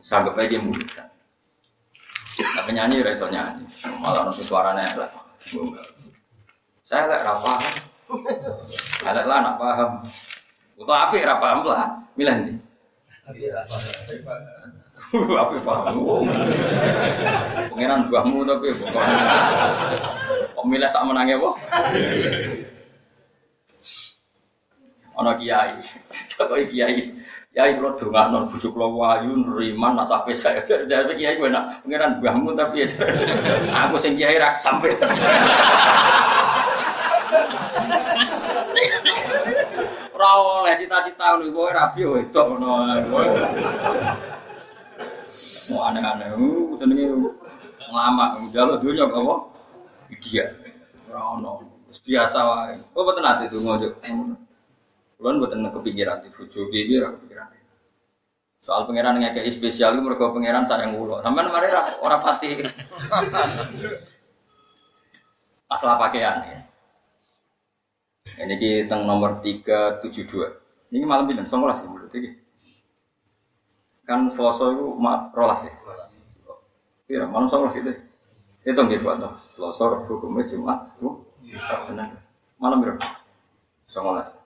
[SPEAKER 1] Sanggup aja mulut. Tapi nyanyi reso nyanyi. Malah nasi suaranya lah. Saya lek rapa. Ada lah nak paham. Untuk api rapa paham lah. Milih nanti. Api paham. Pengiran buahmu tapi bukan. Pemilih sama menangnya bu. Ono kiai, kok kiai, kiai kalau dongak non bujuk lo wayu neriman nak sampai saya jadi kiai gue nak pengiran buahmu tapi aku sing kiai rak sampai. Ora oleh cita-cita ngono kowe rapi wedok ngono. Mau aneh-aneh, uh jenenge lama, jaluk dunia apa? Dia. Ora ono. Biasa wae. Kok boten ate donga yo. Kulon buatan kepikiran di bujo piye ora kepikiran. Soal pangeran ngekei spesial itu mereka pangeran sayang ulo. Sampai kemarin orang pati. Masalah pakaian ya. Ini kita nomor 372. Ini malam ini songkolas ya menurut ini. Kan Selasa itu mak rolas ya. Iya, malam songkolas itu. Itu nggih buat Selasa, Rabu, Kamis, Jumat, Sabtu, Senin. Malam berapa? Songkolas.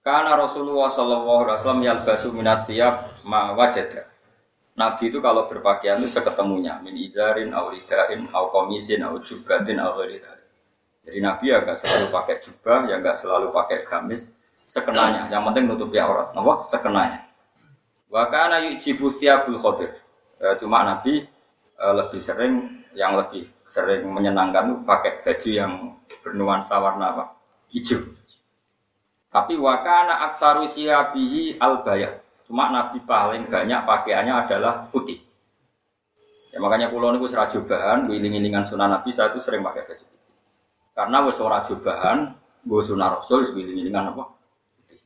[SPEAKER 1] Karena Rasulullah Shallallahu Alaihi Wasallam yalbasu minat siap ma wajada. Nabi itu kalau berpakaian itu seketemunya min izarin, auridain, au komisin, au jubatin, au Jadi Nabi ya selalu pakai jubah, ya gak selalu pakai gamis, sekenanya. Yang penting nutupi aurat, apa? Sekenanya. Wakana yujibu siabul khodir. E, cuma Nabi e, lebih sering, yang lebih sering menyenangkan itu pakai baju yang bernuansa warna apa? Hijau. Tapi wakana aksaru siabihi al bayat. Cuma Nabi paling banyak pakaiannya adalah putih. Ya makanya pulau ini serah jubahan, wiling-wilingan sunnah Nabi saya itu sering pakai baju putih. Karena wes ora jubahan, gue sunnah Rasul, wiling-wilingan apa? Putih.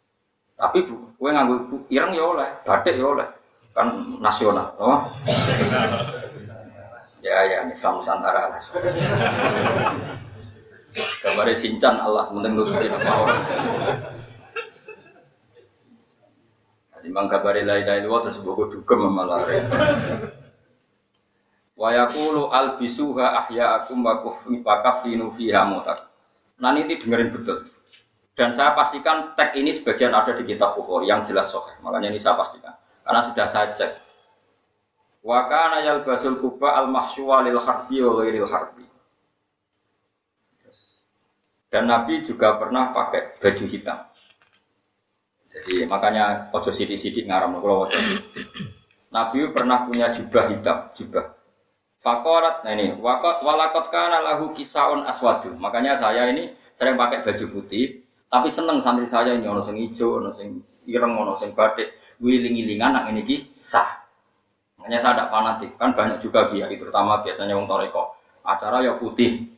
[SPEAKER 1] Tapi gue nganggu ireng ya oleh, batik ya oleh, kan nasional, oh. ya ya Islam Nusantara lah. Gambarnya sincan Allah sementing nutupi apa orang. Imam kabari la ilaha illallah terus bogo dugem malah Wa yaqulu albisuha ahya'akum wa kafinu fiha mutak. Nah ini dengerin betul. Dan saya pastikan tag ini sebagian ada di kitab Bukhari yang jelas sahih. Makanya ini saya pastikan. Karena sudah saya cek. Wa kana yalbasul kuba al mahsyuwa lil harbi wa ghairil harbi. Dan Nabi juga pernah pakai baju hitam. Jadi makanya ojo sidik-sidik ngaram kalau ojo. Nabi pernah punya jubah hitam, jubah. Fakorat, nah ini, wakot walakot kana lahu kisaun aswadu. Makanya saya ini sering pakai baju putih, Tapi seneng santri saya ini ono sing ijo, ono sing ireng, ono sing batik, wiling-wilingan nak ini ki sah. Hanya saya ada fanatik, kan banyak juga kiai, terutama biasanya wong toreko. Acara ya putih,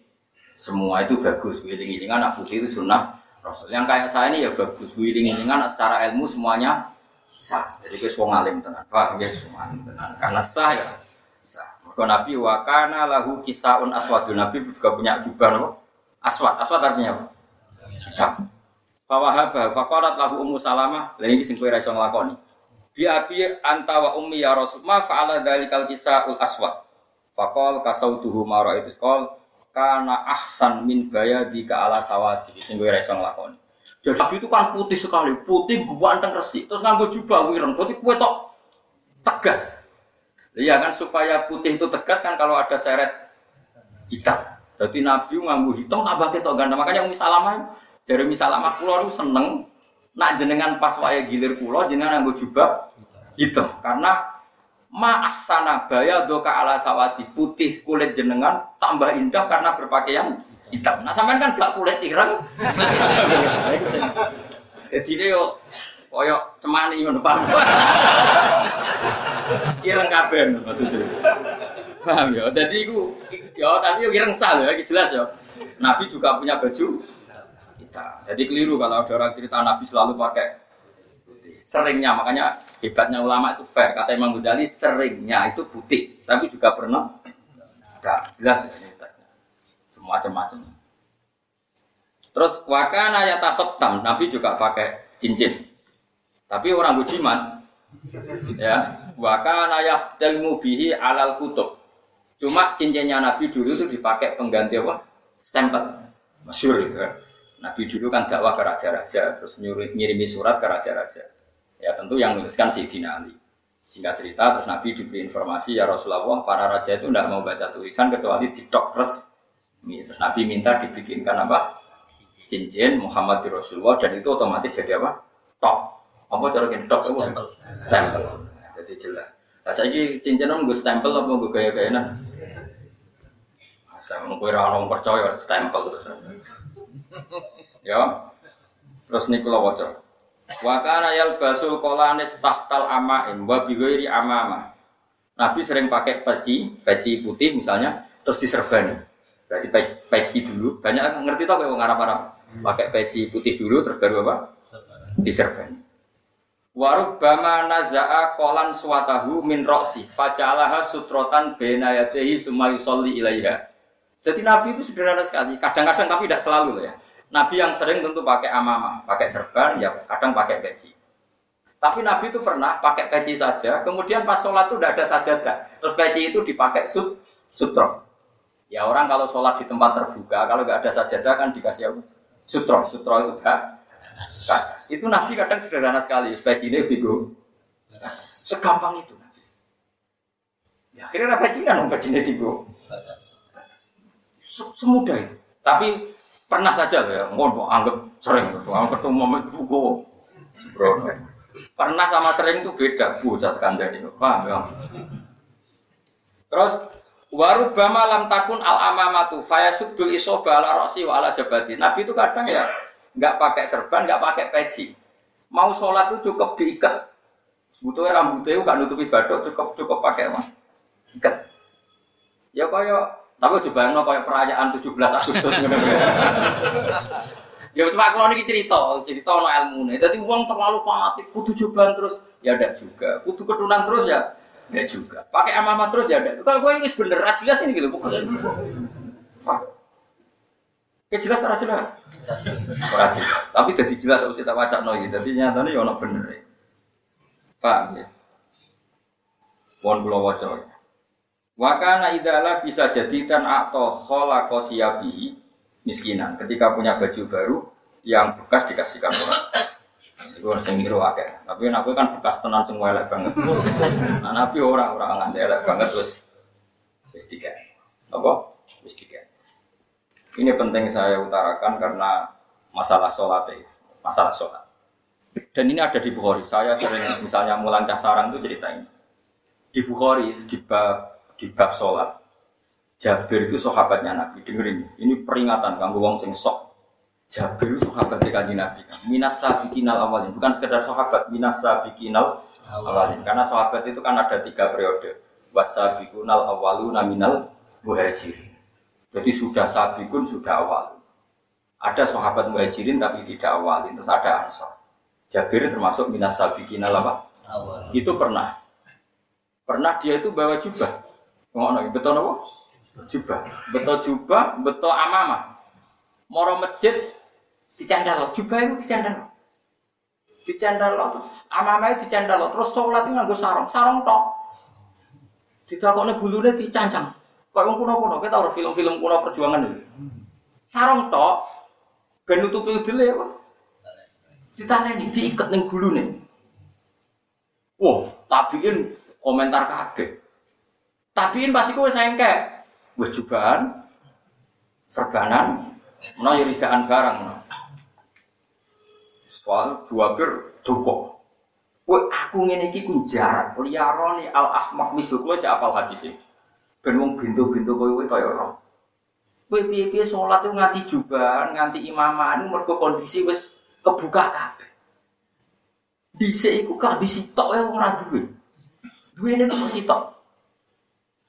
[SPEAKER 1] semua itu bagus. Wiling-wilingan nak putih itu sunnah Rasul. Yang kayak saya ini ya bagus. Wiling-wilingan secara ilmu semuanya sah. Jadi gue wong alim tenan. Paham ya semua tenan. Karena sah ya sah. Maka Nabi wakana lahu kisaun aswadu. Nabi juga punya jubah no? Aswad. Aswad artinya apa? Hitam. Fawahaba faqalat lahu ummu salamah. Lah ini sing kowe ra iso nglakoni. Bi abi anta wa ummi ya rasul. Ma fa'ala dzalikal kisaul aswad. Faqal kasautuhu ma ra'aitu qol kana ahsan min bayadi ka ala sawati. Sing kowe ra iso nglakoni. Jadi Nabi itu kan putih sekali, putih ganteng resik. Terus nganggo jubah wireng, berarti kue tok tegas. Iya kan supaya putih itu tegas kan kalau ada seret hitam. Jadi Nabi nganggo hitam tambah ketok ganteng. Makanya Umi Salamah, jadi Umi Salamah itu seneng nak jenengan pas waya gilir pulau jenengan nganggo jubah hitam karena ma ahsana doka ala sawati putih kulit jenengan tambah indah karena berpakaian hitam. Nah sampean kan gak kulit ireng. Jadi dia yo koyo cemani ngono Pak. ireng kabeh maksudnya. Paham ya? Jadi iku ya tapi yo ireng sah ya, jelas ya. Nabi juga punya baju hitam. Jadi keliru kalau ada orang cerita Nabi selalu pakai putih. Seringnya makanya hebatnya ulama itu fair. Kata Imam Ghazali seringnya itu putih, tapi juga pernah tidak jelas ya macam-macam. Terus wakana ya takhotam, Nabi juga pakai cincin. Tapi orang bujiman, ya wakana ya telmu bihi alal kutub. Cuma cincinnya Nabi dulu itu dipakai pengganti apa? Stempel. Masyur itu kan. Nabi dulu kan dakwah ke raja-raja, terus ngirimi surat ke raja-raja. Ya tentu yang menuliskan si Ali. Singkat cerita, terus Nabi diberi informasi, ya Rasulullah, para raja itu tidak mau baca tulisan kecuali di res Terus Nabi minta dibikinkan apa? Cincin Muhammad di Rasulullah dan itu otomatis jadi apa? Top. Apa cara top? Stempel. Stempel. Jadi jelas. Nah, saya ini cincin gue stempel apa gue gaya gaya nah? Saya mau gue orang percaya stempel. Ya. Terus nih kalau wajah. Wakana yal basul kolanis tahtal amain wa bighairi amama. Nabi sering pakai peci, peci putih misalnya, terus diserbani. Berarti peci dulu. Banyak ngerti tau kayak Arab Arab. Pakai peci putih dulu terus baru apa? Diserban. Warub bama naza'a kolan suatahu min roksi faja'alaha sutrotan bena yadehi sumayusolli ilaiha. Jadi Nabi itu sederhana sekali. Kadang-kadang tapi tidak selalu ya. Nabi yang sering tentu pakai amama, pakai serban, ya kadang pakai peci. Tapi Nabi itu pernah pakai peci saja, kemudian pas sholat itu tidak ada sajadah. Terus peci itu dipakai sut, sutro. Ya orang kalau sholat di tempat terbuka, kalau nggak ada sajadah kan dikasih apa? Sutro, sutro itu enggak. Itu Nabi kadang sederhana sekali, supaya gini tigo. Segampang itu. Ya, akhirnya apa Cina nong Cina tigo. Semudah itu. Tapi pernah saja ya, mau anggap sering, ketemu momen itu bro. Pernah sama sering itu beda, bu, cat kandani, paham ya? Terus Warubama lam takun al amamatu fayasubdul isoba ala rosi wa ala jabati. Nabi itu kadang ya nggak pakai serban, nggak pakai peci. Mau sholat itu cukup diikat. Butuhnya rambutnya nggak nutupi badok, cukup cukup pakai apa? Ikat. Ya kaya, tapi coba yang kaya perayaan 17 Agustus. ya cuma kalau ini cerita, cerita no ilmu nih. Jadi uang terlalu fanatik, kudu cobaan terus, ya ada juga. Kudu ketunan terus ya, Ya juga. Pakai amama terus ya ada. Kalau gue ini bener, jelas ini gitu. Bukan. Ya jelas tak jelas. Ora jelas. Tapi jadi jelas harus kita baca no Jadi nyatanya ya ono bener. Ya. Paham ya? Mohon kula waca. Wakana idala bisa jadikan atau khola kosiabihi miskinan. Ketika punya baju baru yang bekas dikasihkan orang. Sing niru akeh. Tapi aku kan bekas tenan sing elek banget. Nah, nabi ora ora nganti elek banget terus wis tiga. Apa? Tiga. Ini penting saya utarakan karena masalah sholat ya, masalah sholat. Dan ini ada di Bukhari. Saya sering misalnya mulan sarang itu cerita ini. Di Bukhari di bab di bab sholat. Jabir itu sahabatnya Nabi. Dengerin, ini peringatan kanggo wong sing sok. Jabir itu sahabat kanji Nabi kan. Minas sabiqinal awalin, bukan sekedar sahabat, minas sabiqinal awalin. Karena sahabat itu kan ada tiga periode. Wasabiqunal awaluna minal muhajirin. Jadi sudah sabikun, sudah awal. Ada sahabat muhajirin tapi tidak awalin, terus ada ansor. Jabir termasuk minas sabiqinal apa? Awal. Itu pernah. Pernah dia itu bawa jubah. Ngono, betul apa? Jubah. Betul jubah, betul amamah. Moro masjid dicandal jubah itu dicandal dicandal amamai dicandal terus sholat itu nganggo sarung. Sarung tok. Ditakokne bulune dicancang. Kok wong kuno-kuno? Kita ora film-film kuno perjuangan itu sarung tok. Ben nutupi udele apa? Ditaleni diiket ning gulune. Wah tabiin komentar kaget tabiin pasti kowe sengke wis jubahan serbanan menawa yurigaan barang menawa Soal bir duko. Kowe aku ngene iki ku jarak liyarone al ahmak mislu kowe cek apal hadis e. Ben wong bintu-bintu kowe kowe kaya ora. Kowe piye-piye salat itu nganti jubahan, nganti imaman mergo kondisi wis kebuka kabeh. Dhisik iku kabeh sitok ya ora duwe. Duwene kok sitok.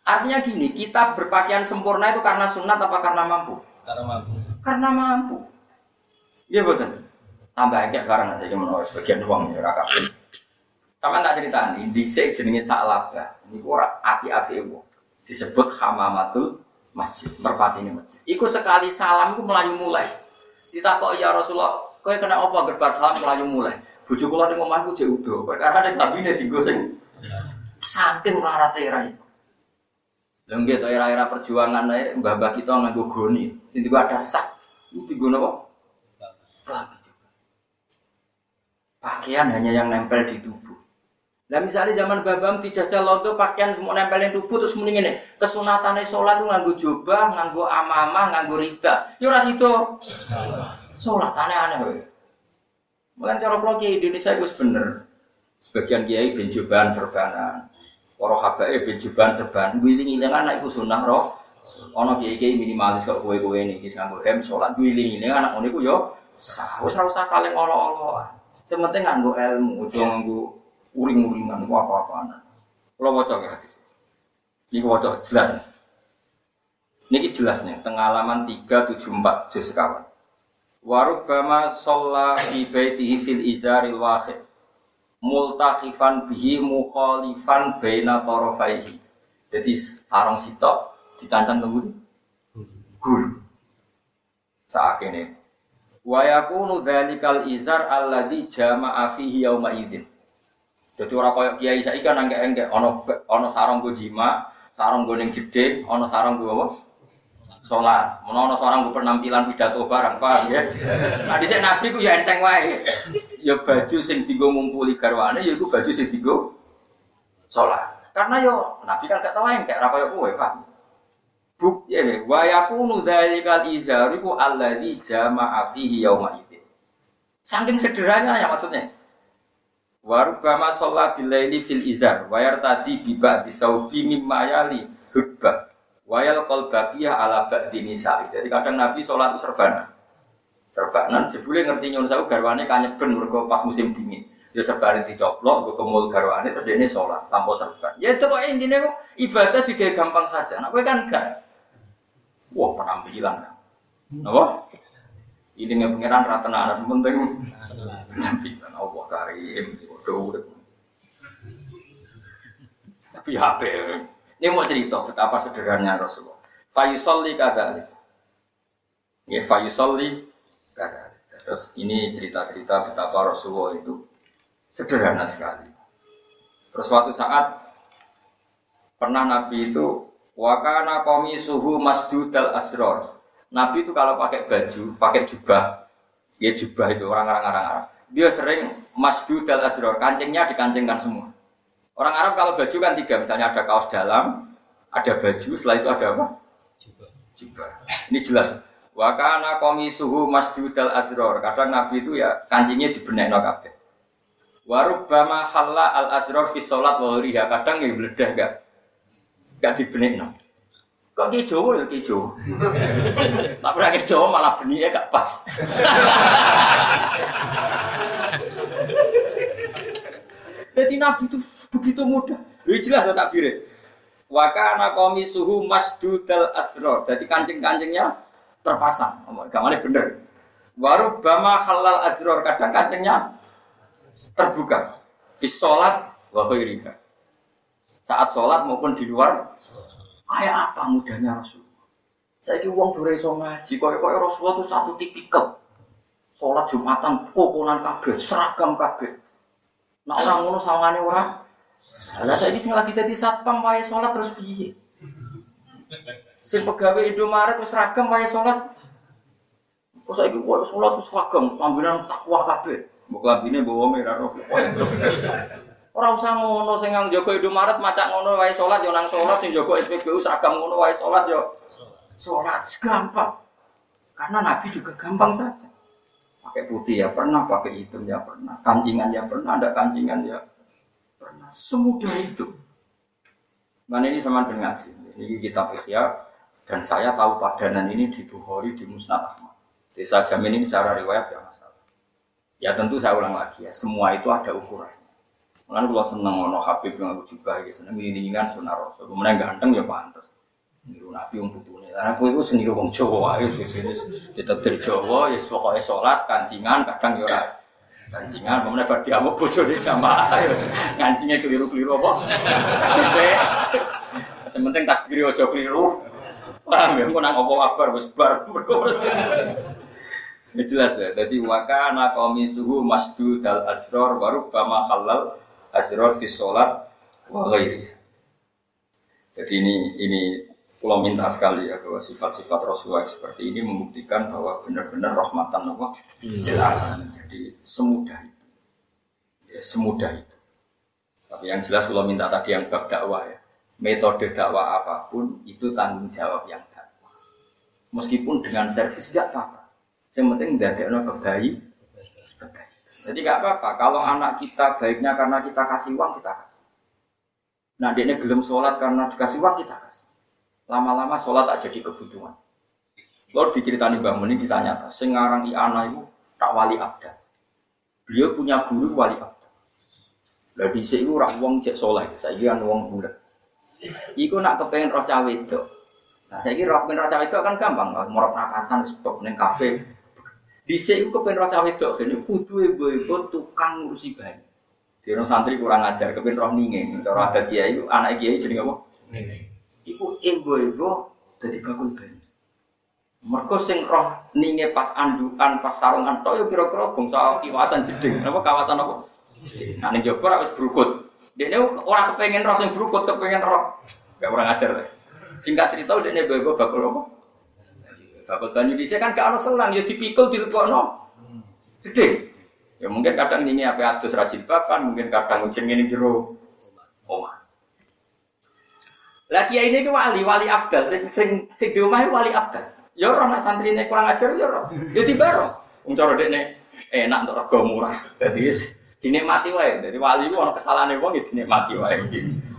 [SPEAKER 1] Artinya gini, kita berpakaian sempurna itu karena sunat apa karena mampu?
[SPEAKER 2] Karena mampu.
[SPEAKER 1] Karena mampu. Iya betul tambah kayak barang aja menurut sebagian uang ya rakabin. Sama tak cerita nih, di jenenge Sa'labah. Ini ora api-api uang. Disebut hamamatul masjid, merpati ini masjid. Iku sekali salam itu melayu mulai. Ditakok ya Rasulullah, kau kena apa gerbar salam melayu mulai. Bujuk kula ning omahku jek udo, karena ada kabine dienggo sing saking larate iku. Lha nggih era-era perjuangan ae mbah-mbah kita nganggo goni. Sing ada sak. Iku dienggo napa? Pakaian hanya yang nempel di tubuh. Nah misalnya zaman babam dijajal londo pakaian mau nempel di tubuh terus mending ini kesunatannya sholat tuh nganggu jubah, nganggu amama, nganggu rida. Yo ras itu sholat aneh-aneh. Mungkin cara kalau Indonesia itu bener. Sebagian kiai ben serbanan, para habae ben jubahan serban. Wiling-wiling anak itu sunnah roh. Ono kiai kiai minimalis kok kue ini kisah nganggo hem sholat. Wiling-wiling anak ngono yo sah. Wis ora usah saling olo-oloan. Sementing nganggo ilmu, ojo nganggo uring-uringan, apa-apaan. Kalau waca ke hadis. Ini waca jelas. Niki jelas nih, tengah halaman 374 juz kawan. Warubama sholla fi baitihi fil izaril wahid multakhifan bihi mukhalifan baina tarafaihi. Jadi sarong sitok dicancang tunggu guru. Saat ini Wa yakunu dzalikal izar alladzi jama'a fihi yauma idzin. Dadi ora koyo kiai saiki kan engke-engke ana ana sarung go jima, sarung go ning jedhe, ana sarung go apa? Salat. Menawa ana sarung go penampilan pidato barang, paham ya? Nah dhisik nabi ku ya enteng wae. Ya baju sing dienggo ngumpuli garwane ya iku baju sing dienggo salat. Karena yo nabi kan gak tau engke ora koyo kowe, paham? Buk ya nih, wa yakunu dzalikal izariku alladzi jama'a fihi yauma idzin. Saking sederhananya ya maksudnya. Warubama sholat bilaili fil izar, wayar tadi biba disaubi mimma yali hubba, wayal kol bakiyah ala ba'di nisa'i. Jadi kadang Nabi sholat itu serbanan. Serbanan, jebule ngerti nyun sawu garwane kanyeben mergo pas musim dingin. Ya serbanan dicoplok, gue kemul garwane terus dia sholat tanpa serban. Ya itu kok intinya ibadah digawe gampang saja. Nah, gue kan gak Wah penampilan. Apa? Ini nggak pengiran rata nara penting penampilan. Allah karim, bodoh. Tapi HP. Ini mau cerita betapa sederhananya Rasulullah. Fayusolli kadali. Ya fayusolli kadali. Terus ini cerita-cerita betapa Rasulullah itu sederhana sekali. Terus suatu saat pernah Nabi itu Wakana komi suhu masjudal asror. Nabi itu kalau pakai baju, pakai jubah, ya jubah itu orang-orang Arab. Dia sering masjudal asror, kancingnya dikancingkan semua. Orang Arab kalau baju kan tiga, misalnya ada kaos dalam, ada baju, setelah itu ada apa? Jubah. Jubah. Ini jelas. Wakana komi suhu masjudal asror. Kadang Nabi itu ya kancingnya dibenek no kabeh. Warubama halla al asror fi sholat wahuriha. Kadang ya beledah gak gak dibenik no. Kok ki Jawa ya ki Jawa. Tapi lagi Jawa malah benihnya gak pas. Jadi Nabi itu begitu mudah. Lu jelas tak takbirnya. Wakana komi suhu masdudal asror. Jadi kancing-kancingnya terpasang. Gak mana bener. Waru bama halal asror. Kadang kancingnya terbuka. Fis sholat wa Saat sholat maupun di luar. Kayak apa mudahnya Rasul. Saya ki uang dure iso ngaji. Kaya kaya Rasulullah itu satu tipikal. Sholat Jumatan, kokonan kabeh, seragam kabeh. Nah orang ngono sawangane ora. Lah saiki sing lagi dadi satpam wae salat terus piye? Sing pegawai Indomaret wis seragam wae salat. Kok saiki wae salat wis seragam, lambinan takwa kabeh. Mbok lambine bawa merah roh. Ora usah ngono sing nang jaga Indomaret macak ngono wae salat yo nang salat sing jaga SPBU seragam ngono wae salat yo salat gampang. Karena Nabi juga gampang saja. Pakai putih ya pernah, pakai hitam ya pernah, kancingan ya pernah, ada kancingan ya pernah. Semudah itu. Mana ini sama dengan ngaji. Ini kitab Ihya dan saya tahu padanan ini di Bukhari di Musnad Ahmad. Desa jamin ini secara riwayat ya masalah. Ya tentu saya ulang lagi ya, semua itu ada ukurannya. Mulane kalau seneng ono Habib yang aku juga ya seneng ini kan sunnah Rasul. Kemudian ganteng ya pantas. Niru Nabi wong putune. Karena kowe iku seni wong Jawa ae wis ditetir Jawa ya pokoke salat kancingan kadang ya kancingan kemudian bar diamuk bojone jamaah ya ngancingnya keliru-keliru apa. Sementing takbir aja keliru. Paham ya, kok nang apa kabar wis bar. Ini jelas ya. Jadi wakana kami suhu masdu dal asror baru bama halal asror fi sholat wa Jadi ini ini kalau minta sekali ya bahwa sifat-sifat Rasulullah seperti ini membuktikan bahwa benar-benar rahmatan Allah hmm. Jadi semudah itu, ya, semudah itu. Tapi yang jelas kalau minta tadi yang bab dakwah ya, metode dakwah apa pun itu tanggung jawab yang dakwah. Meskipun dengan servis tidak apa-apa. Yang penting ada kebaik. Jadi nggak apa-apa. Kalau anak kita baiknya karena kita kasih uang kita kasih. Nah dia belum sholat karena dikasih uang kita kasih. Lama-lama sholat tak jadi kebutuhan. Lalu diceritani Mbah Muni kisah nyata. Sengarang Iana itu tak wali abda. Beliau punya guru wali abda. Lalu di sini orang uang cek soleh. Saya kira uang bulat. Iku nak kepengen roh cawe itu. Nah saya kira kepengen roh cawe itu kan gampang. Morok rapatan sebab neng kafe. Di sini kepengen roh cawe itu. Ini kudu ibu-ibu tukang ngurusi bayi. Di santri kurang ajar. Kepengen roh ninge. Kalau ada kiai, anak kiai jadi apa? Ninge. Iku ego-ego jadi bakul banyu. Mereka sing roh ninge pas andukan, pas sarungan tok yo kira-kira bangsa kawasan jeding. Apa kawasan apa? Nah ning ora wis brukut. Dene ora kepengen roh sing brukut, kepengen roh. Gak kurang ajar deh. Singkat cerita dene bebo bakul apa? Bakul banyu bisa kan gak ono selang ya dipikul dilebokno. Jeding. Ya mungkin kadang ini apa atus rajin papan, mungkin kadang ujian ini jero omah. Lah kiai ini wali, wali abdal, sing sing sing di rumah wali abdal. Ya ora nek santrine kurang ajar ya ora. Ya dibaro. Wong cara dekne enak untuk rego murah. Wis dinikmati wae. Dadi wali ku ana kesalahane wong ya dinikmati wae.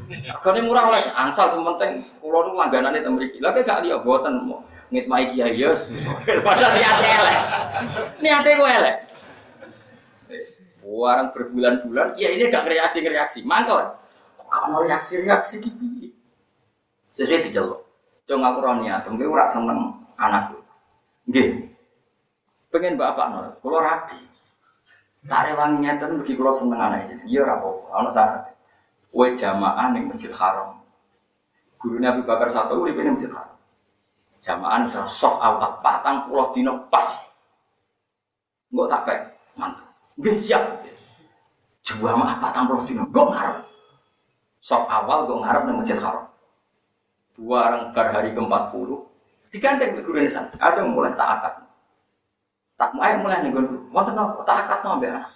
[SPEAKER 1] Regane murah oleh angsal sementing kula nu langganane teng mriki. Lah gak liya boten ngitmai kiai ya. Padahal niate elek. Niate ku elek. Warang berbulan-bulan, ya ini gak reaksi-reaksi, mangkel. Kok mau reaksi-reaksi gitu? Sesuai diceluk. Cung aku roh niat, mungkin ora seneng anakku. Nggih. Pengen bapak nol, kalau rapi. Tak rewangi nyeten bagi kalau seneng anak Iya ora apa-apa, ana syarat. Kowe jamaah ning Masjid Haram. Guru Nabi Bakar satu uripe ning Masjid Haram. Jamaah bisa soft awal patang pulau dino pas. Enggak tak pek, mantap. Nggih siap. Jamaah patang pulau dino, gue ngarep. Soft awal gue ngarep ning Masjid Haram dua orang bar hari ke-40 diganteng ke guru nisan ada mulai tak akad tak mau mulai nih wonten apa? Tak akad no ambek anak.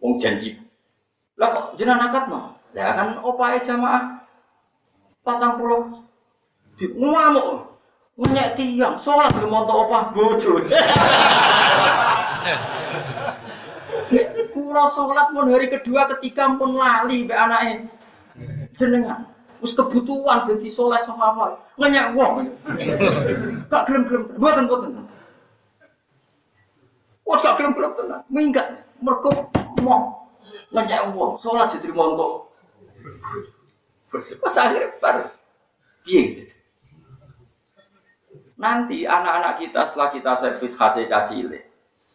[SPEAKER 1] Wong janji. Lah kok jenengan akad no lah kan opae jamaah patang pulau di ngamuk. Ngenyek tiang sholat belum monto opah bojo. Kulo sholat pun hari kedua ketiga pun lali be anaknya jenengan Wis kebutuhan dadi soleh sahabat. Ngenyek wong. Gak gelem-gelem. Mboten Wes gak gelem-gelem tenan. Minggat mergo mau ngenyek wong. Salat diterima untuk Pas akhirnya bar. Piye gitu. Nanti anak-anak kita setelah kita servis hasil cacile,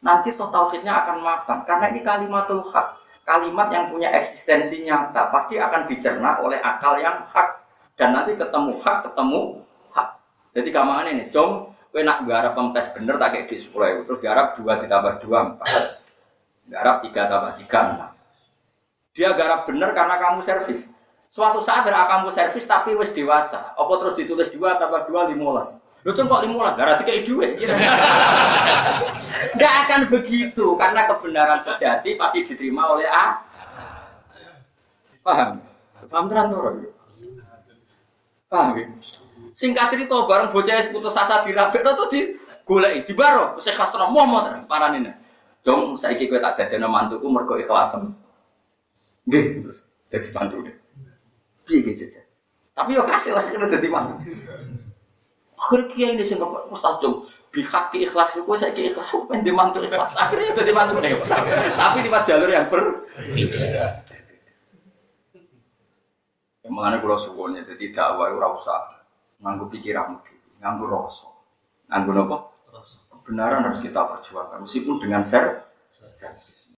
[SPEAKER 1] nanti total tauhidnya akan makan karena ini kalimatul hak kalimat yang punya eksistensi nyata pasti akan dicerna oleh akal yang hak dan nanti ketemu hak ketemu hak jadi kamangan ini jom kue nak garap pempes bener tak kayak di sepuluh terus garap dua ditambah dua empat garap tiga tambah tiga enam dia garap bener karena kamu servis suatu saat ada kamu servis tapi wes dewasa apa terus ditulis dua tambah dua limolas Lu tuh kok lima lah, gara tiga duit. Tidak akan begitu, karena kebenaran sejati pasti diterima oleh A. Paham? Paham tenan tuh Paham ya? Singkat cerita bareng bocah putus asa dirabek tuh di golek di baro saya kelas tenan mau mau parah nih. Jom saya kowe tak dadekno mantuku mergo ikhlasan. Nggih, terus dadi mantu. Piye gitu Tapi yo kasih lah kena dadi mantu. Akhirnya kiai ini sing mustajab bihaki ikhlas itu saya kiai ikhlas pengen dimantu ikhlas. Akhirnya jadi mantu nih. Tapi di jalur yang berbeda. Mengenai pulau suwonnya jadi dakwah itu rasa nganggu pikiran, nganggu rasa, nganggu apa? Kebenaran harus kita perjuangkan meskipun dengan share.